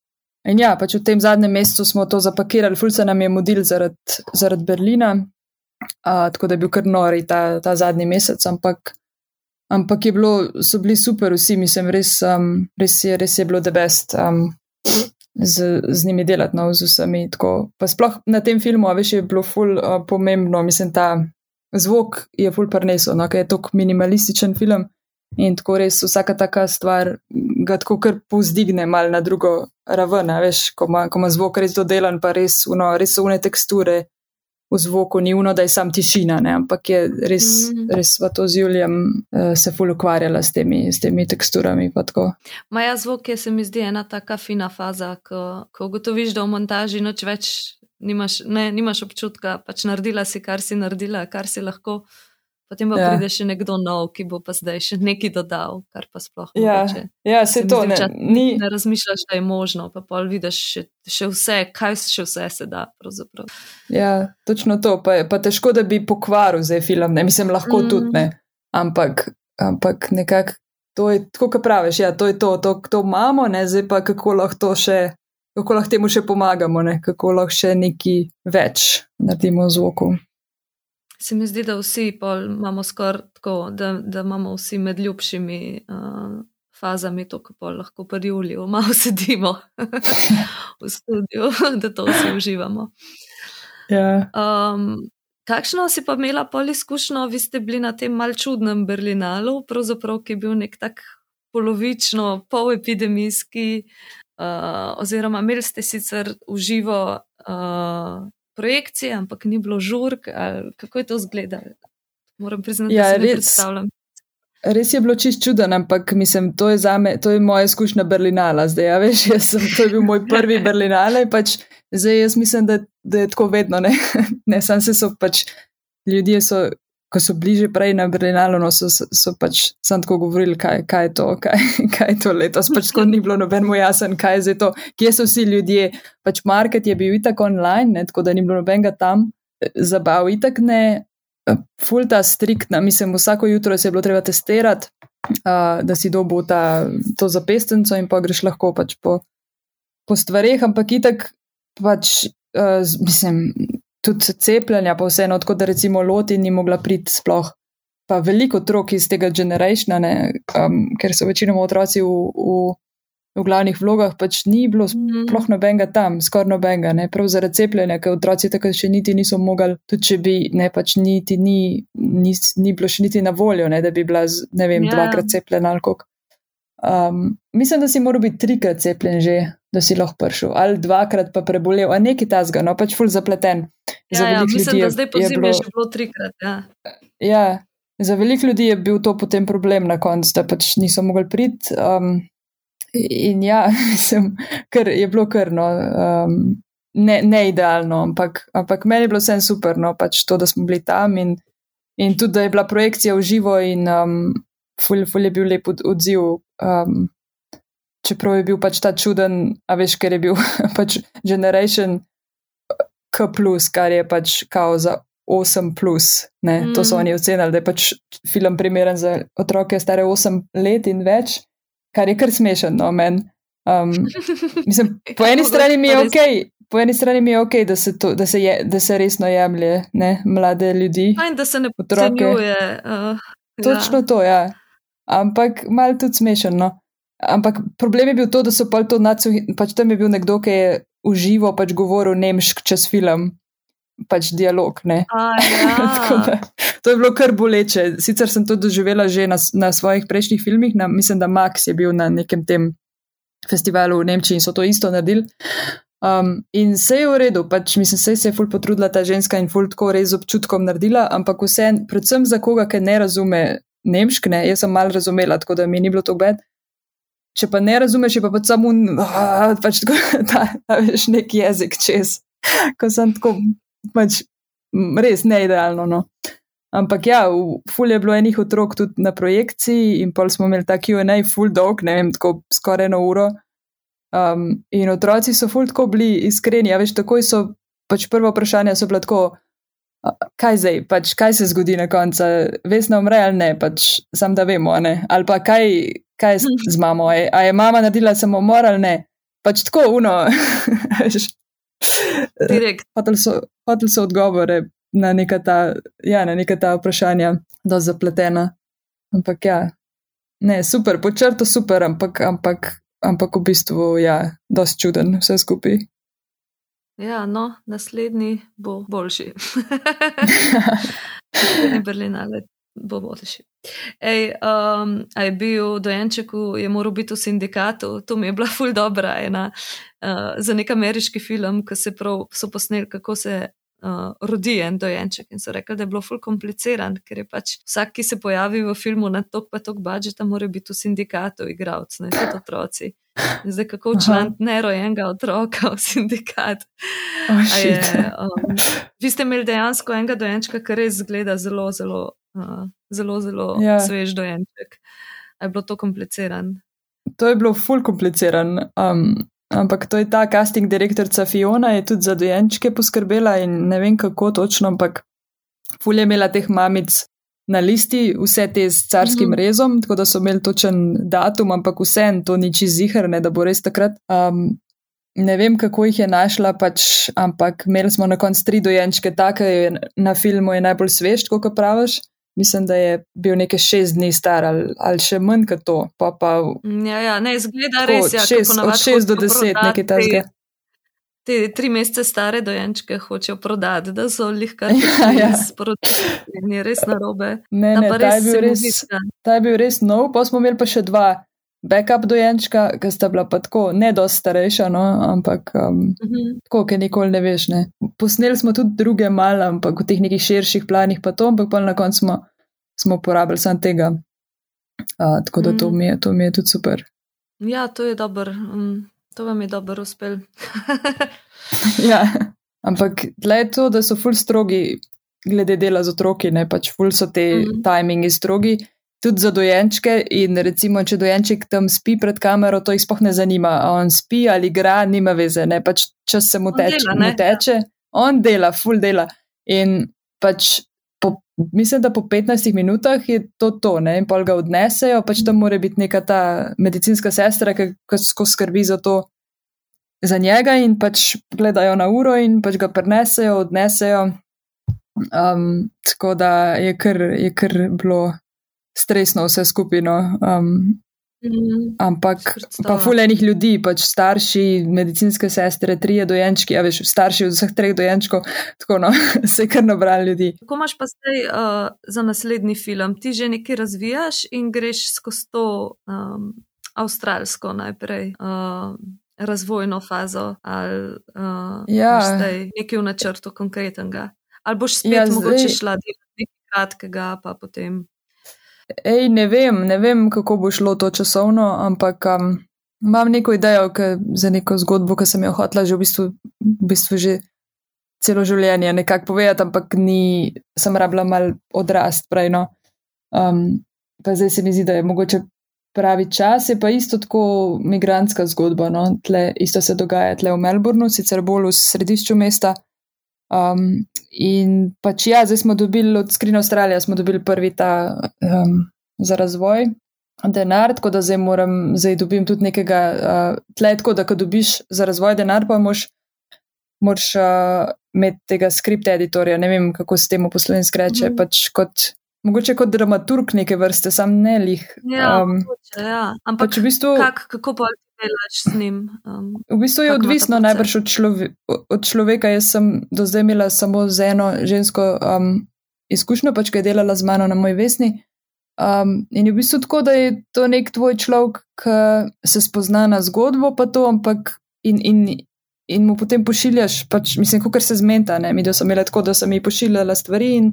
in ja, pač v tem zadnjem mesecu smo to zapakirali, ful se nam je mudil zaradi zarad Berlina, uh, tako da je bil kar nori ta, ta zadnji mesec, ampak, ampak je bilo, so bili super vsi, mislim, res, um, res, je, res je bilo the best. Um, Z, z njimi delati, no, z vsemi. Tako. Pa sploh na tem filmu, veš, je bilo ful uh, pomembno, mislim, ta zvok je ful prenesel, no, ker je to minimalističen film. In tako res vsaka taka stvar ga tako kar povzdigne mal na drugo raven, veš, ko ima, ko ima zvok res dodelan, pa res, uno, res so une teksture v zvoku, ni uno, da je sam tišina, ne, ampak je res, mm. res v to z Julijem uh, se ful ukvarjala s temi, s temi teksturami. Maja zvok je se mi zdi ena taka fina faza, ko, ko ugotoviš, da v montaži noč več nimaš, ne, nimaš občutka, pač naredila si, kar si naredila, kar si lahko. Potem pa ja. pride še nekdo nov, ki bo pa zdaj še nekaj dodal, kar pa sploh ne. Ja, ja se to ne, ni. Ne razmišljaš, da je možno, pa pol vidiš še, še vse, kaj še vse se da. Pravzaprav. Ja, točno to. Pa, pa težko, da bi pokvaril zdaj film, ne mislim, lahko mm. tudi ne. Ampak, ampak nekako to je, tako kot praviš, ja, to je to, to, to imamo, ne, zdaj pa kako lahko to še. Kako lahko temu še pomagamo, ne? kako lahko še nekaj več naredimo v zvoku se mi zdi, da vsi imamo skoraj tako, da, da imamo vsi med ljubšimi uh, fazami to, ko lahko pri Juliju malo sedimo v studiu, da to vsi uživamo. Yeah. Ja. Um, kakšno si pa imela pol izkušnjo, vi ste bili na tem mal čudnem Berlinalu, pravzaprav, ki je bil nek tak polovično, polepidemijski, uh, oziroma imeli ste sicer uživo. Uh, projekcije, ampak ni bilo žurk. Kako je to izgledalo? Moram priznati, ja, da se ne predstavljam. Res je bilo čist čuden, ampak mislim, to je, zame, to je moja izkušnja Berlinala. Zdaj, ja, veš, sem, to je bil moj prvi Berlinale. Pač, zdaj, jaz mislim, da, da je tako vedno. Ne, ne sam se so pač ljudje, so, ko so bliže prej na Berlinalu, no, so, so, so pač sam tako govorili, kaj, kaj je to, kaj, kaj je to letos. Pač tako ni bilo noben mu jasen, kaj je to, kje so vsi ljudje. Pač market je bil itak online, ne, tako da ni bilo nobenega tam, zabav itak ne, fulta striktna, mislim, vsako jutro se je bilo treba testirati, uh, da si dobo ta, to zapestenco in pa greš lahko pač po, po stvareh, ampak itak pač, uh, mislim, tudi cepljenja, pa vseeno, tako da recimo Loti ni mogla priti sploh. Pa veliko otrok iz tega generationa, um, ker so večinoma otroci v, v, v glavnih vlogah, pač ni bilo Mhm. sploh nobenega tam, skoraj nobenega, ne prav zaradi cepljenja, ker otroci takrat še niti niso mogli, tudi če bi, ne pač niti ni, ni, ni bilo še niti na voljo, ne, da bi bila, ne vem, Ja. dvakrat cepljena ali kako. Um, mislim, da si moral biti trikrat cepljen že, da si lahko prišel, ali dvakrat pa prebolel, a nekaj tasga, no pač ful zapleten. Za Ja, ja, veliko mislim, ljudi da je- zdaj po je zimi je bilo- že bilo trikrat. Ja. Ja, za veliko ljudi je bil to potem problem na koncu, da pač niso mogli priti. Um, in ja, mislim, ker je bilo krno, um, ne, ne idealno, ampak, ampak meni je bilo vse super, no pač to, da smo bili tam in, in tudi, da je bila projekcija v živo in um, ful, ful je bil lep od, odziv. Um, čeprav je bil pač ta čuden, a veš, ker je bil pač Generation K, kar je pač kao za 8, plus, ne, mm. to so Mm. oni ocenili, da je pač film primeren za otroke stare 8 let in več, kar je kar smešen, no, meni. Um, mislim, po eni strani mi je ok, po eni strani mi je ok, da se, to, da se, je, da se resno jemlje ne, mlade ljudi. Fajn, da se ne Otroke. Uh, Točno to, ja. Ampak malo tudi smešno. Ampak problem je bil to, da so pol to nacuhi, pač tam je bil nekdo, ki je uživo pač govoril nemšk čez film, pač dialog. A, ja. da, to je bilo kar boleče. Sicer sem to doživela že na, na svojih prejšnjih filmih, na, mislim, da Max je bil na nekem tem festivalu v Nemčiji in so to isto naredili. Um, in vse je v redu, pač mislim, vse se je ful potrudila ta ženska in ful tako res občutkom naredila, ampak vse, predvsem za koga, ki ne razume nemšk, ne, jaz sem malo razumela, tako da mi ni bilo to bed. Če pa ne razumeš, je pa pač samo pač tako, ta, ta veš, nek jezik čez, ko sem tako pač res neidealno. No. Ampak ja, v- ful je bilo enih otrok tudi na projekciji in pol smo imeli ta QA, ful dolg, ne vem, tako skoraj eno uro. Um, in otroci so ful tako bili iskreni, a veš, takoj so pač prvo vprašanje so bila tako, kaj zdaj, pač kaj se zgodi na koncu, vesna umre ali ne, pač sam da vemo, ne, ali pa kaj, kaj z, mamo, a je, a je mama naredila samomor ali ne, pač tako uno. Direkt. Hotel so, hotel so odgovore na neka ta, ja, na neka ta vprašanja, da zapletena. Ampak ja, ne, super, po črtu super, ampak, ampak, ampak v bistvu, ja, dosti čuden vse skupaj. Ja, no, naslednji bo boljši. naslednji Berlinale bo boljši. Ej, um, a je bil dojenček, je moral biti v sindikatu, to mi je bila ful dobra ena uh, za nek ameriški film, ko se prav so posneli, kako se uh, rodi en dojenček in so rekli, da je bilo ful kompliciran, ker je pač vsak, ki se pojavi v filmu na tok pa tok budžeta, mora biti v sindikatu igralec, ne tudi otroci. Zdaj, kako včlaniti nerojenega otroka v sindikat? Oh. Je, um, vi ste imeli dejansko enega dojenčka, ki res zgleda zelo, zelo, uh, zelo, zelo Ja. svež dojenček. A je bilo to kompliciran? To je bilo ful kompliciran. Um, ampak to je ta casting direktorica Fiona, je tudi za dojenčke poskrbela in ne vem kako točno, ampak ful je imela teh mamic na listi, vse te s carskim mm. -hmm. rezom, tako da so imeli točen datum, ampak vse to ni čez zihrne, da bo res takrat. Um, Ne vem, kako jih je našla, pač, ampak imeli smo na koncu tri dojenčke, tako je na filmu je najbolj svež, kot praviš. Mislim, da je bil nekaj šest dni star ali, ali še manj kot to. Pa pa Ja, ja, ne, zgleda Tako, res. od Ja, šest- ponavadi od šest do deset, nekaj takega. Te, tri mesece stare dojenčke hočejo prodati, da so jih kar Ja, ja. sporočili. In je res narobe. ne, ne, pa ta je bil res, zdi, ta je bil res nov, pa smo imeli pa še dva backup dojenčka, ki sta bila pa tako, ne dosti starejša, no, ampak um, Mhm. tako, ki nikoli ne veš. Ne. Posneli smo tudi druge malo, ampak v teh nekih širših planih pa to, ampak pa na koncu smo, smo uporabili samo tega. Uh, tako da to Mm. mi, je, to mi je tudi super. Ja, to je dober. Um, to vam je dobro uspel. ja. Ampak tle je to, da so ful strogi glede dela z otroki, ne pač ful so te mm. -hmm. timingi strogi. Tudi za dojenčke, in recimo, če dojenček tam spi pred kamero, to jih sploh ne zanima. A on spi ali igra, nima veze, ne pač čas se mu On teče. dela, mu ne? teče on dela, full dela. In pač po, mislim, da po 15 minutah je to to, ne? in pol ga odnesejo, pač tam mora biti neka ta medicinska sestra, ki ki skrbi za to. za njega in pač gledajo na uro in pač ga prenesejo, odnesejo. Um, tako da je kar, je kar bilo stresno vse skupino. Um, Mm, Ampak pa fulejnih ljudi, pač starši, medicinske sestre, trije dojenčki, a veš, starši od vseh treh dojenčkov, tako no, se kar nabrali ljudi. Kako imaš pa zdaj uh, za naslednji film? Ti že nekaj razvijaš in greš skozi to um, avstralsko najprej. Uh, Razvojno fazo, ali uh, ja. zdaj nekaj v načrtu konkretnega, ali boš spet ja, mogoče šla delati nekaj kratkega, pa potem. Ej, ne vem, ne vem, kako bo šlo to časovno, ampak um, imam neko idejo za neko zgodbo, ki sem jo hotela že v bistvu, v bistvu že celo življenje nekako povedati, ampak ni, sem rabila mal odrast prej. No. Um, pa zdaj se mi zdi, da je mogoče pravi čas, je pa isto tako migranska zgodba. No. Tle, isto se dogaja tle v Melbournu, sicer bolj v središču mesta. Um, in pač ja, zdaj smo dobili od Screen Australia, smo dobili prvi ta um, za razvoj denar, tako da zdaj moram, zdaj dobim tudi nekega uh, tle, tako da ko dobiš za razvoj denar, pa moš, moraš uh, imeti tega skript editorja, ne vem, kako se temu poslovenski reče, mm. pač kot. Mogoče kot dramaturg neke vrste, sam ne lih. Ja, um, mogoče, ja. ampak pač v bistvu, kak, kako pa delaš z njim? Um, v bistvu je odvisno najbrž od, člove, od človeka. Jaz sem do zdaj imela samo z eno žensko um, izkušnjo, pač ki je delala z mano na moj vesni. Um, in je v bistvu tako, da je to nek tvoj človek, ki se spozna na zgodbo, pa to, ampak in, in, in mu potem pošiljaš, pač, mislim, kot se zmeta. Ne? Mi, da sem imela tako, da sem ji pošiljala stvari in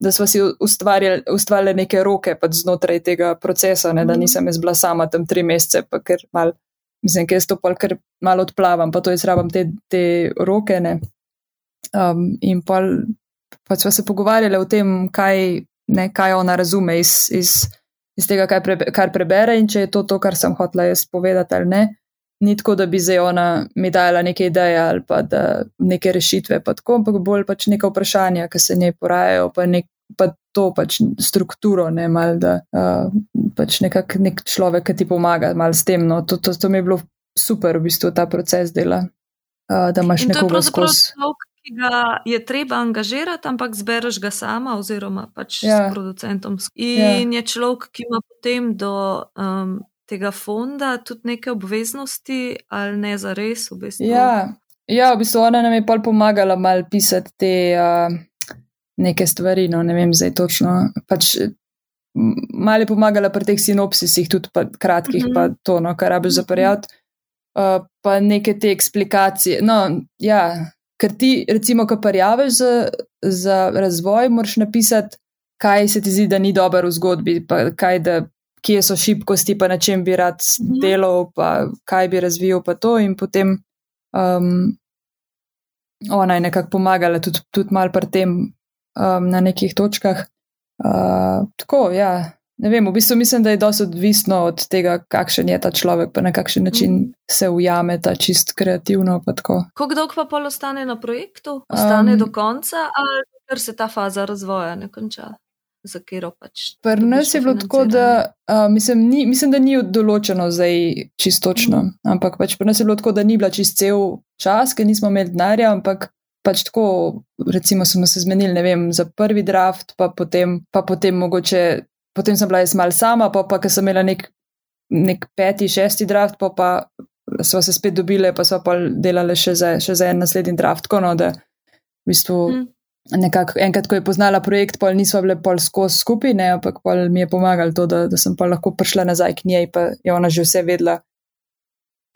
da smo si ustvarjali, ustvarjali neke roke pač znotraj tega procesa, ne? da mhm. nisem jaz bila sama tam tri mesece, pa ker mal mislim, ker jaz to pa kar malo odplavam, pa to izrabam te, te roke. Um, in pa pač smo se pogovarjali o tem, kaj, ne, kaj ona razume iz, iz, iz tega, pre, kar prebere in če je to to, kar sem hotela jaz povedati ali ne. Ni tako, da bi zdaj ona mi dala neke ideje ali pa neke rešitve, pa tako, ampak bolj pač neka vprašanja, ki se njej porajajo, pa nek, pa to pač strukturo, ne mal, da uh, pač nekak nek človek, ki ti pomaga mal s tem. No, to, to, to mi je bilo super, v bistvu ta proces dela, uh, da imaš nekoga skozi. Ki ga je treba angažirati, ampak zbereš ga sama, oziroma pač ja. s producentom. In ja. je človek, ki ima potem do um, tega fonda tudi neke obveznosti, ali ne za res. V bistvu. ja. ja, v bistvu ona nam je pa pomagala mal pisati te. Uh, neke stvari, no ne vem zdaj točno. Pač, Malo je pomagala pri teh sinopsisih, tudi pa kratkih, mm -hmm. pa to, no, kar rabiš zaprjati, uh, pa neke te eksplikacije. No, ja, ker ti, recimo, ko parjaveš za, za razvoj, moraš napisati, kaj se ti zdi, da ni dobro v zgodbi, pa kaj, da, kje so šibkosti, pa na čem bi rad mm -hmm. delal, pa kaj bi razvijal, pa to. In potem um, ona je nekako pomagala tudi, tudi mal pri tem, um, na nekih točkah. Uh, tako, ja. Ne vem, v bistvu mislim, da je dosti odvisno od tega, kakšen je ta človek, pa na kakšen način mm. se ujame ta čist kreativno. Kako dolgo pa pol ostane na projektu? Ostane um, do konca ali ker se ta faza razvoja ne konča? Za katero pač. Pri nas je bilo tako, da uh, mislim, ni, mislim, da ni določeno zdaj čistočno, mm. ampak pač pri nas je bilo tako, da ni bila čist cel čas, ker nismo imeli denarja, ampak pač tako, recimo, smo se zmenili, ne vem, za prvi draft, pa potem, pa potem mogoče, potem sem bila jaz mal sama, pa pa, ker sem imela nek, nek peti, šesti draft, pa pa smo se spet dobile, pa smo pa delali še za, še za en naslednji draft, tako no, da v bistvu. Hmm. Nekako, enkrat, ko je poznala projekt, pol nismo bile pol skozi skupaj, ne, ampak pol mi je pomagal to, da, da sem pa lahko prišla nazaj k njej, pa je ona že vse vedela,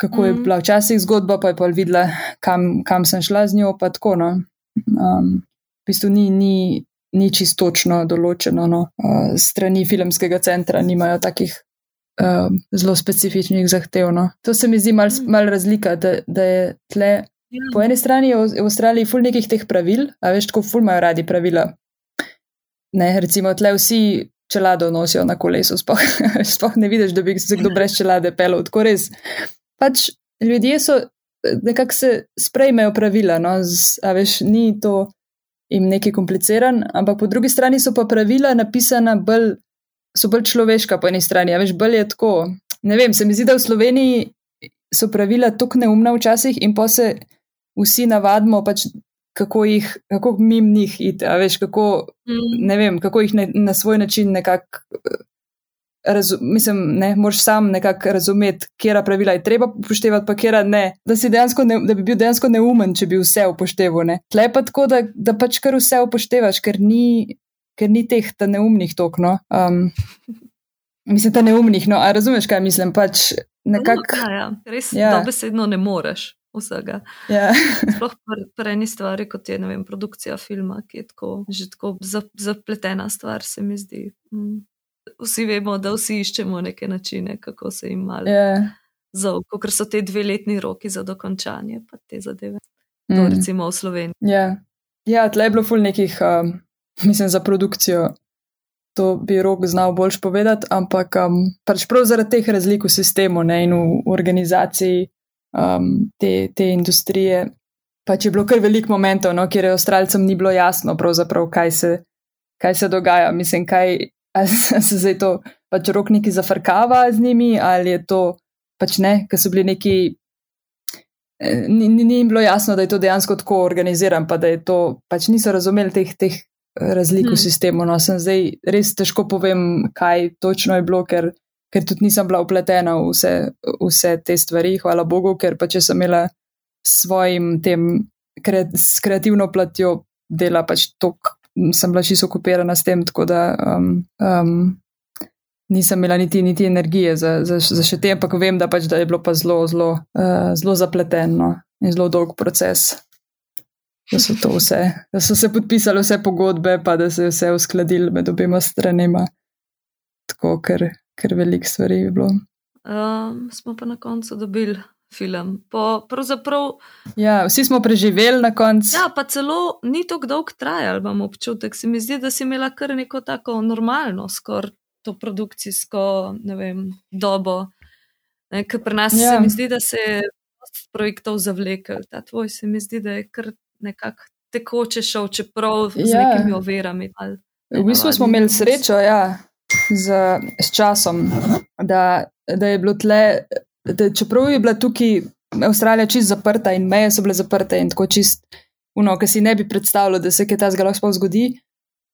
kako je mm. bila včasih zgodba, pa je pa videla, kam, kam sem šla z njo. Tako, no. um, v bistvu ni, ni, ni čistočno določeno. No. Uh, strani filmskega centra nimajo takih uh, zelo specifičnih zahtev. No. To se mi zdi mal, mm. mal razlika, da, da je tle. Ja. Po eni strani je v Avstraliji ful nekih teh pravil, a veš, tako ful imajo radi pravila. Ne, recimo, tle vsi čelado nosijo na kolesu, sploh, sploh ne vidiš, da bi se kdo brez čelade pelil, tako res pač ljudje so nekako se sprejmejo pravila, no, z, a veš, ni to jim nekaj kompliciran, ampak po drugi strani so pa pravila napisana bolj, so bolj človeška po eni strani, a veš, bolj je tako. Ne vem, se mi zdi, da v Sloveniji so pravila tako neumna včasih in pa se vsi navadimo, pač, kako jih, kako mim njih iti, a veš, kako, Mm. ne vem, kako jih ne, na svoj način nekako. Razu, mislim, ne, moraš sam nekako razumeti, kera pravila je treba upoštevati, pa kera ne. Da, ne, da bi bil dejansko neumen, če bi vse upošteval. Ne. Tle pa tako, da, da pač kar vse upoštevaš, ker ni, ker ni teh ta neumnih tokno. Um, mislim, ta neumnih, no, a razumeš, kaj mislim? Pač nekako. Ja, ja, res Ja. dobesedno ne moreš vsega. Ja. Sploh pri pri eni stvari, kot je vem, produkcija filma, ki je tako, že tako zap- zapletena stvar, se mi zdi. Mm. Vsi vemo, da vsi iščemo neke načine, kako se jim malo Ja. zaupati, ker so te dve letni roki za dokončanje, pa te zadeve. To Mm. recimo v Sloveniji. Ja, ja tle je bilo ful nekih, um, mislim, za produkcijo. To bi rok znal boljš povedati, ampak um, pač prav zaradi teh razlik v sistemu ne, in v organizaciji um, te, te industrije, pač je bilo kar veliko momentov, no, kjer je Avstralcem ni bilo jasno, kaj se, kaj se dogaja. Mislim, kaj a se a se zdaj to pač rok neki zafrkava z njimi, ali je to pač ne, ker so bili neki Eh, ni, ni, ni jim bilo jasno, da je to dejansko tako organiziran, pa da je to pač niso razumeli teh, teh eh, razlik v Hmm. sistemu. No, sem zdaj res težko povem, kaj točno je bilo, ker, ker tudi nisem bila upletena v vse, vse te stvari, hvala Bogu, ker pa če sem imela s svojim tem kre, s kreativno platjo dela pač tok, sem bila čisto okupirana s tem, tako da um, um, nisem imela niti, niti energije za, za, za še te, ampak vem, da, pač, da je bilo pa zelo, zelo, uh, zelo zapleteno in zelo dolg proces. Da so, to vse, da so se podpisali vse pogodbe, pa da se je vse uskladili med obema stranema. Tako, ker, ker veliko stvari je bilo. Um, smo pa na koncu dobili film. Po, pravzaprav, Ja, vsi smo preživeli na koncu. ja, pa celo ni tako dolg trajal, imam občutek. Se mi zdi, da si imela kar neko tako normalno, skoraj to produkcijsko ne vem, dobo. Ne, ker pri nas Ja. se mi zdi, da se je projektov zavlekel. Ta tvoj se mi zdi, da je kar nekako tekoče šel, čeprav z Ja. nekimi ovirami. ali V bistvu smo imeli srečo ja, z, s časom, da, da je bilo tle, da čeprav je bila tukaj Avstralija čist zaprta in meje so bile zaprte in tako čist, uno, ki si ne bi predstavljal, da se kaj ta zgolj sploh zgodi.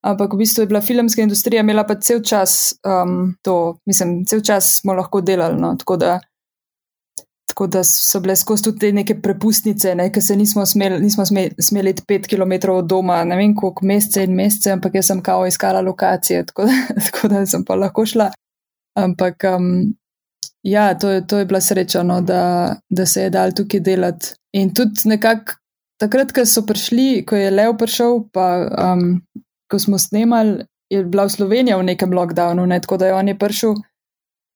Ampak v bistvu je bila filmska industrija imela pa cel čas um, to, mislim, cel čas smo lahko delali. No, tako, da, tako da so bile skozi tudi te neke prepustnice, ne, ker se nismo smeli, nismo smeli, smeli iti pet km od doma, ne vem koliko mesece in mesece, ampak jaz sem kao iskala lokacije, tako da, tako da sem pa lahko šla. Ampak um, ja, to je, to je bila sreča, no, da, da se je dal tukaj delati. In tudi nekako takrat, ko so prišli, ko je Leo prišel, pa um, ko smo snemali, je bila v Sloveniji v nekem lockdownu, ne, tako da je on je prišel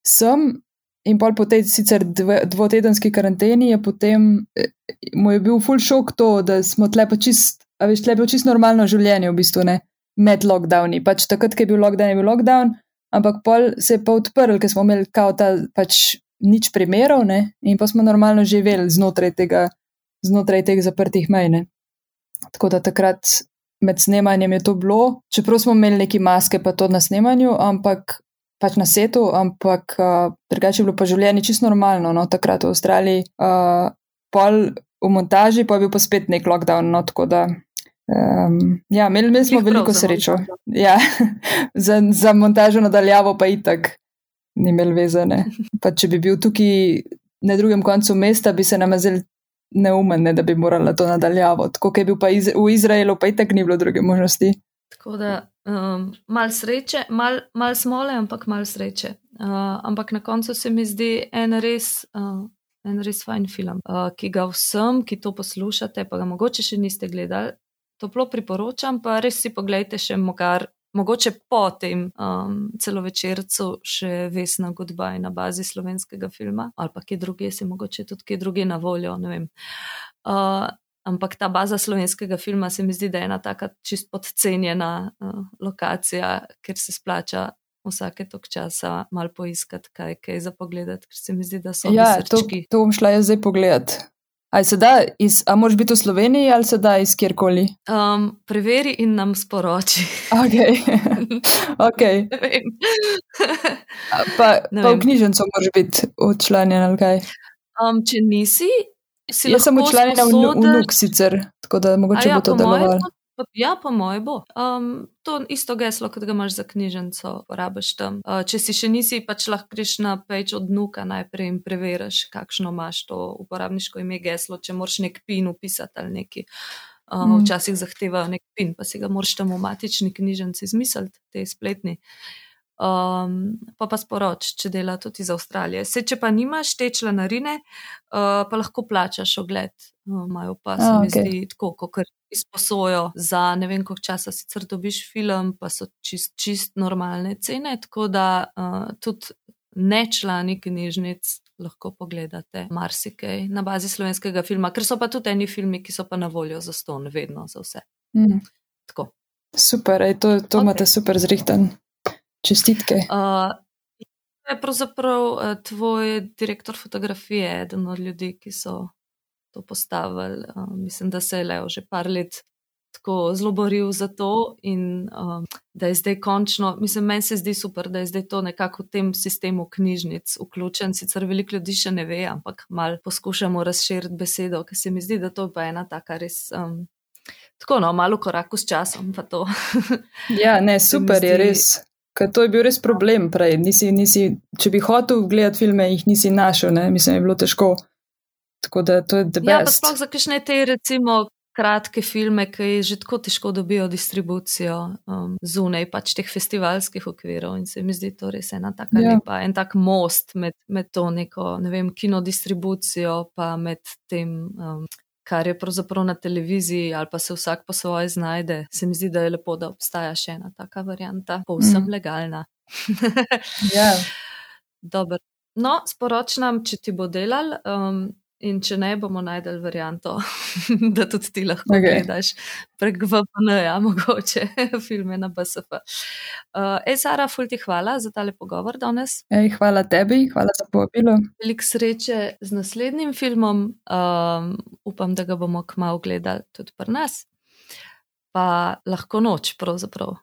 sem. In pol po tej sicer dve, dvotedenski karanteni je potem, eh, mu je bil full šok to, da smo tle pa čist, a veš, tle bilo čist normalno življenje v bistvu, ne, med lockdowni. Pač takrat, ko je bil lockdown, je bil lockdown, ampak pol se je pa odprl, ker smo imeli kao ta pač nič primerov, ne, in pa smo normalno živeli znotraj tega, znotraj teh zaprtih mej, ne. Tako da takrat med snemanjem je to bilo, čeprav smo imeli neki maske pa to na snemanju, ampak pač na setu, ampak drugače je bilo pa življenje čisto normalno, no, takrat v Avstraliji. Uh, pol v montaži pa je bil pa spet nek lockdown, no, tako da. Um, ja, imeli, imeli smo prav veliko srečo. Ja, za, za montažo nadaljavo pa itak ni imel vezane. Pa če bi bil tukaj na drugem koncu mesta, bi se nam zdel neumen, ne, da bi morala to nadaljavo. Tako kot je bil pa iz, v Izraelu, pa itak ni bilo druge možnosti. Tako da um, malo sreče, malo mal smole, ampak malo sreče. Uh, ampak na koncu se mi zdi en res, uh, en res fajn film, uh, ki ga vsem, ki to poslušate, pa ga mogoče še niste gledali, toplo priporočam, pa res si pogledajte še mogar. Mogoče po tem um, celovečercu še Vesna Goodbye na bazi slovenskega filma, ali pa kje druge, se mogoče tudi kje druge na voljo, ne vem. Uh, ampak ta baza slovenskega filma se mi zdi, da je ena taka čist podcenjena uh, lokacija, ker se splača vsake tok časa malo poiskati, kaj, kaj za pogledati, ker se mi zdi, da so Ja, to, to bom šla jaz zdaj pogledat. A, se da iz, a moraš biti v Sloveniji ali se da iz kjerkoli? Um, preveri in nam sporoči. Ok, okay. Pa, Ne pa v vem. knjižnico moraš biti odčlanjen ali kaj. Um, če nisi, si Jaz sem lahko učlanjena v, v nuk sicer, tako da mogoče A ja, bo to delovalo. Ja, po mojem bo. Um, to isto geslo, kot ga imaš za knjižnico, porabiš tam. Uh, če si še nisi, pač lahko greš na page od nuka najprej in preveriš, kakšno imaš to uporabniško ime geslo, če moraš nek pin upisati ali neki. Uh, Mm. Včasih zahtevajo nek pin, pa si ga moraš tam v matični knjižnici izmisliti, te spletni. Um, pa pa sporoč, če dela tudi iz Avstralije. Se, če pa nimaš te članarine, uh, pa lahko plačaš ogled. Uh, Imajo pa se A, mi okej. zdi tako, kot izposojo za ne vem, koliko časa sicer dobiš film, pa so čist, čist normalne cene, tako da uh, tudi ne člani knjižnic lahko pogledate marsikaj na bazi slovenskega filma, ker so pa tudi eni filmi, ki so pa na voljo za ston, vedno za vse. Mm. Tako. Super, ej, to, to Okej. imate super zrihtan. Čestitke. Uh, je pravzaprav uh, tvoj direktor fotografije, eden od ljudi, ki so to postavili. Uh, mislim, da se je Leo že par let tako zelo boril za to in um, da je zdaj končno, mislim, meni se zdi super, da je zdaj to nekako v tem sistemu knjižnic vključen. Sicer veliko ljudi še ne ve, ampak mal poskušamo razširiti besedo, ker se mi zdi, da to je pa ena taka res. Um, Tako, no, malo koraku s časom, pa to. Ja, ne, super je zdi- res. Ker to je bil res problem prej. Nisi, nisi, če bi hotel gledati filme, jih nisi našel, ne? mislim, je bilo težko. Tako da to je the Ja, pa sploh za kakšne te, recimo, kratke filme, ki že tako težko dobijo distribucijo um, zunaj pač teh festivalskih okvirov. In se mi zdi to res ena taka Ja. lepa, en tak most med, med to neko, ne vem, kinodistribucijo, pa med tem. Um, Kar je pravzaprav na televiziji, ali pa se vsak po svoje znajde, se mi zdi, da je lepo, da obstaja še ena taka varianta, povsem Mm. legalna. Ja. Dobro. No, sporoč nam, če ti bo delal, um, in če ne, bomo najdel varianto, da tudi ti lahko okay. gledaš prek VPN-ja, mogoče filme na BSF. Uh, ej, Sara, ful ti hvala za tale pogovor danes. Ej, hvala tebi, hvala za povabilo. Veliko sreče z naslednjim filmom, um, upam, da ga bomo kmalo gledali tudi pri nas. Pa lahko noč, pravzaprav.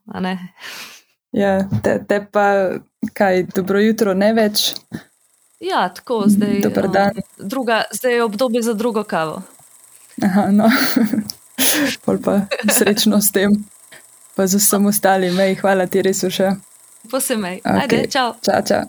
Ja, te, te pa kaj, dobro jutro, ne več. Ja, tako zdaj. Dober dan. Um, druga, zdaj je obdobje za drugo kavo. Aha, no. Pol pa srečno s tem, pa z vsem ostalim. Ej, hvala ti res še. Posemej. Okay. Ajde, čau. Ča, ča.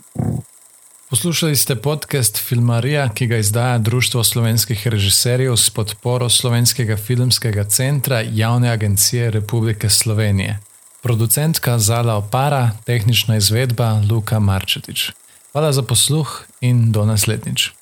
Poslušali ste podcast Filmarija, ki ga izdaja Društvo slovenskih režiserjev s podporo Slovenskega filmskega centra Javne agencije Republike Slovenije. Producentka Zala Opara, tehnična izvedba Luka Marčetič. Hvala za posluh in do naslednjič.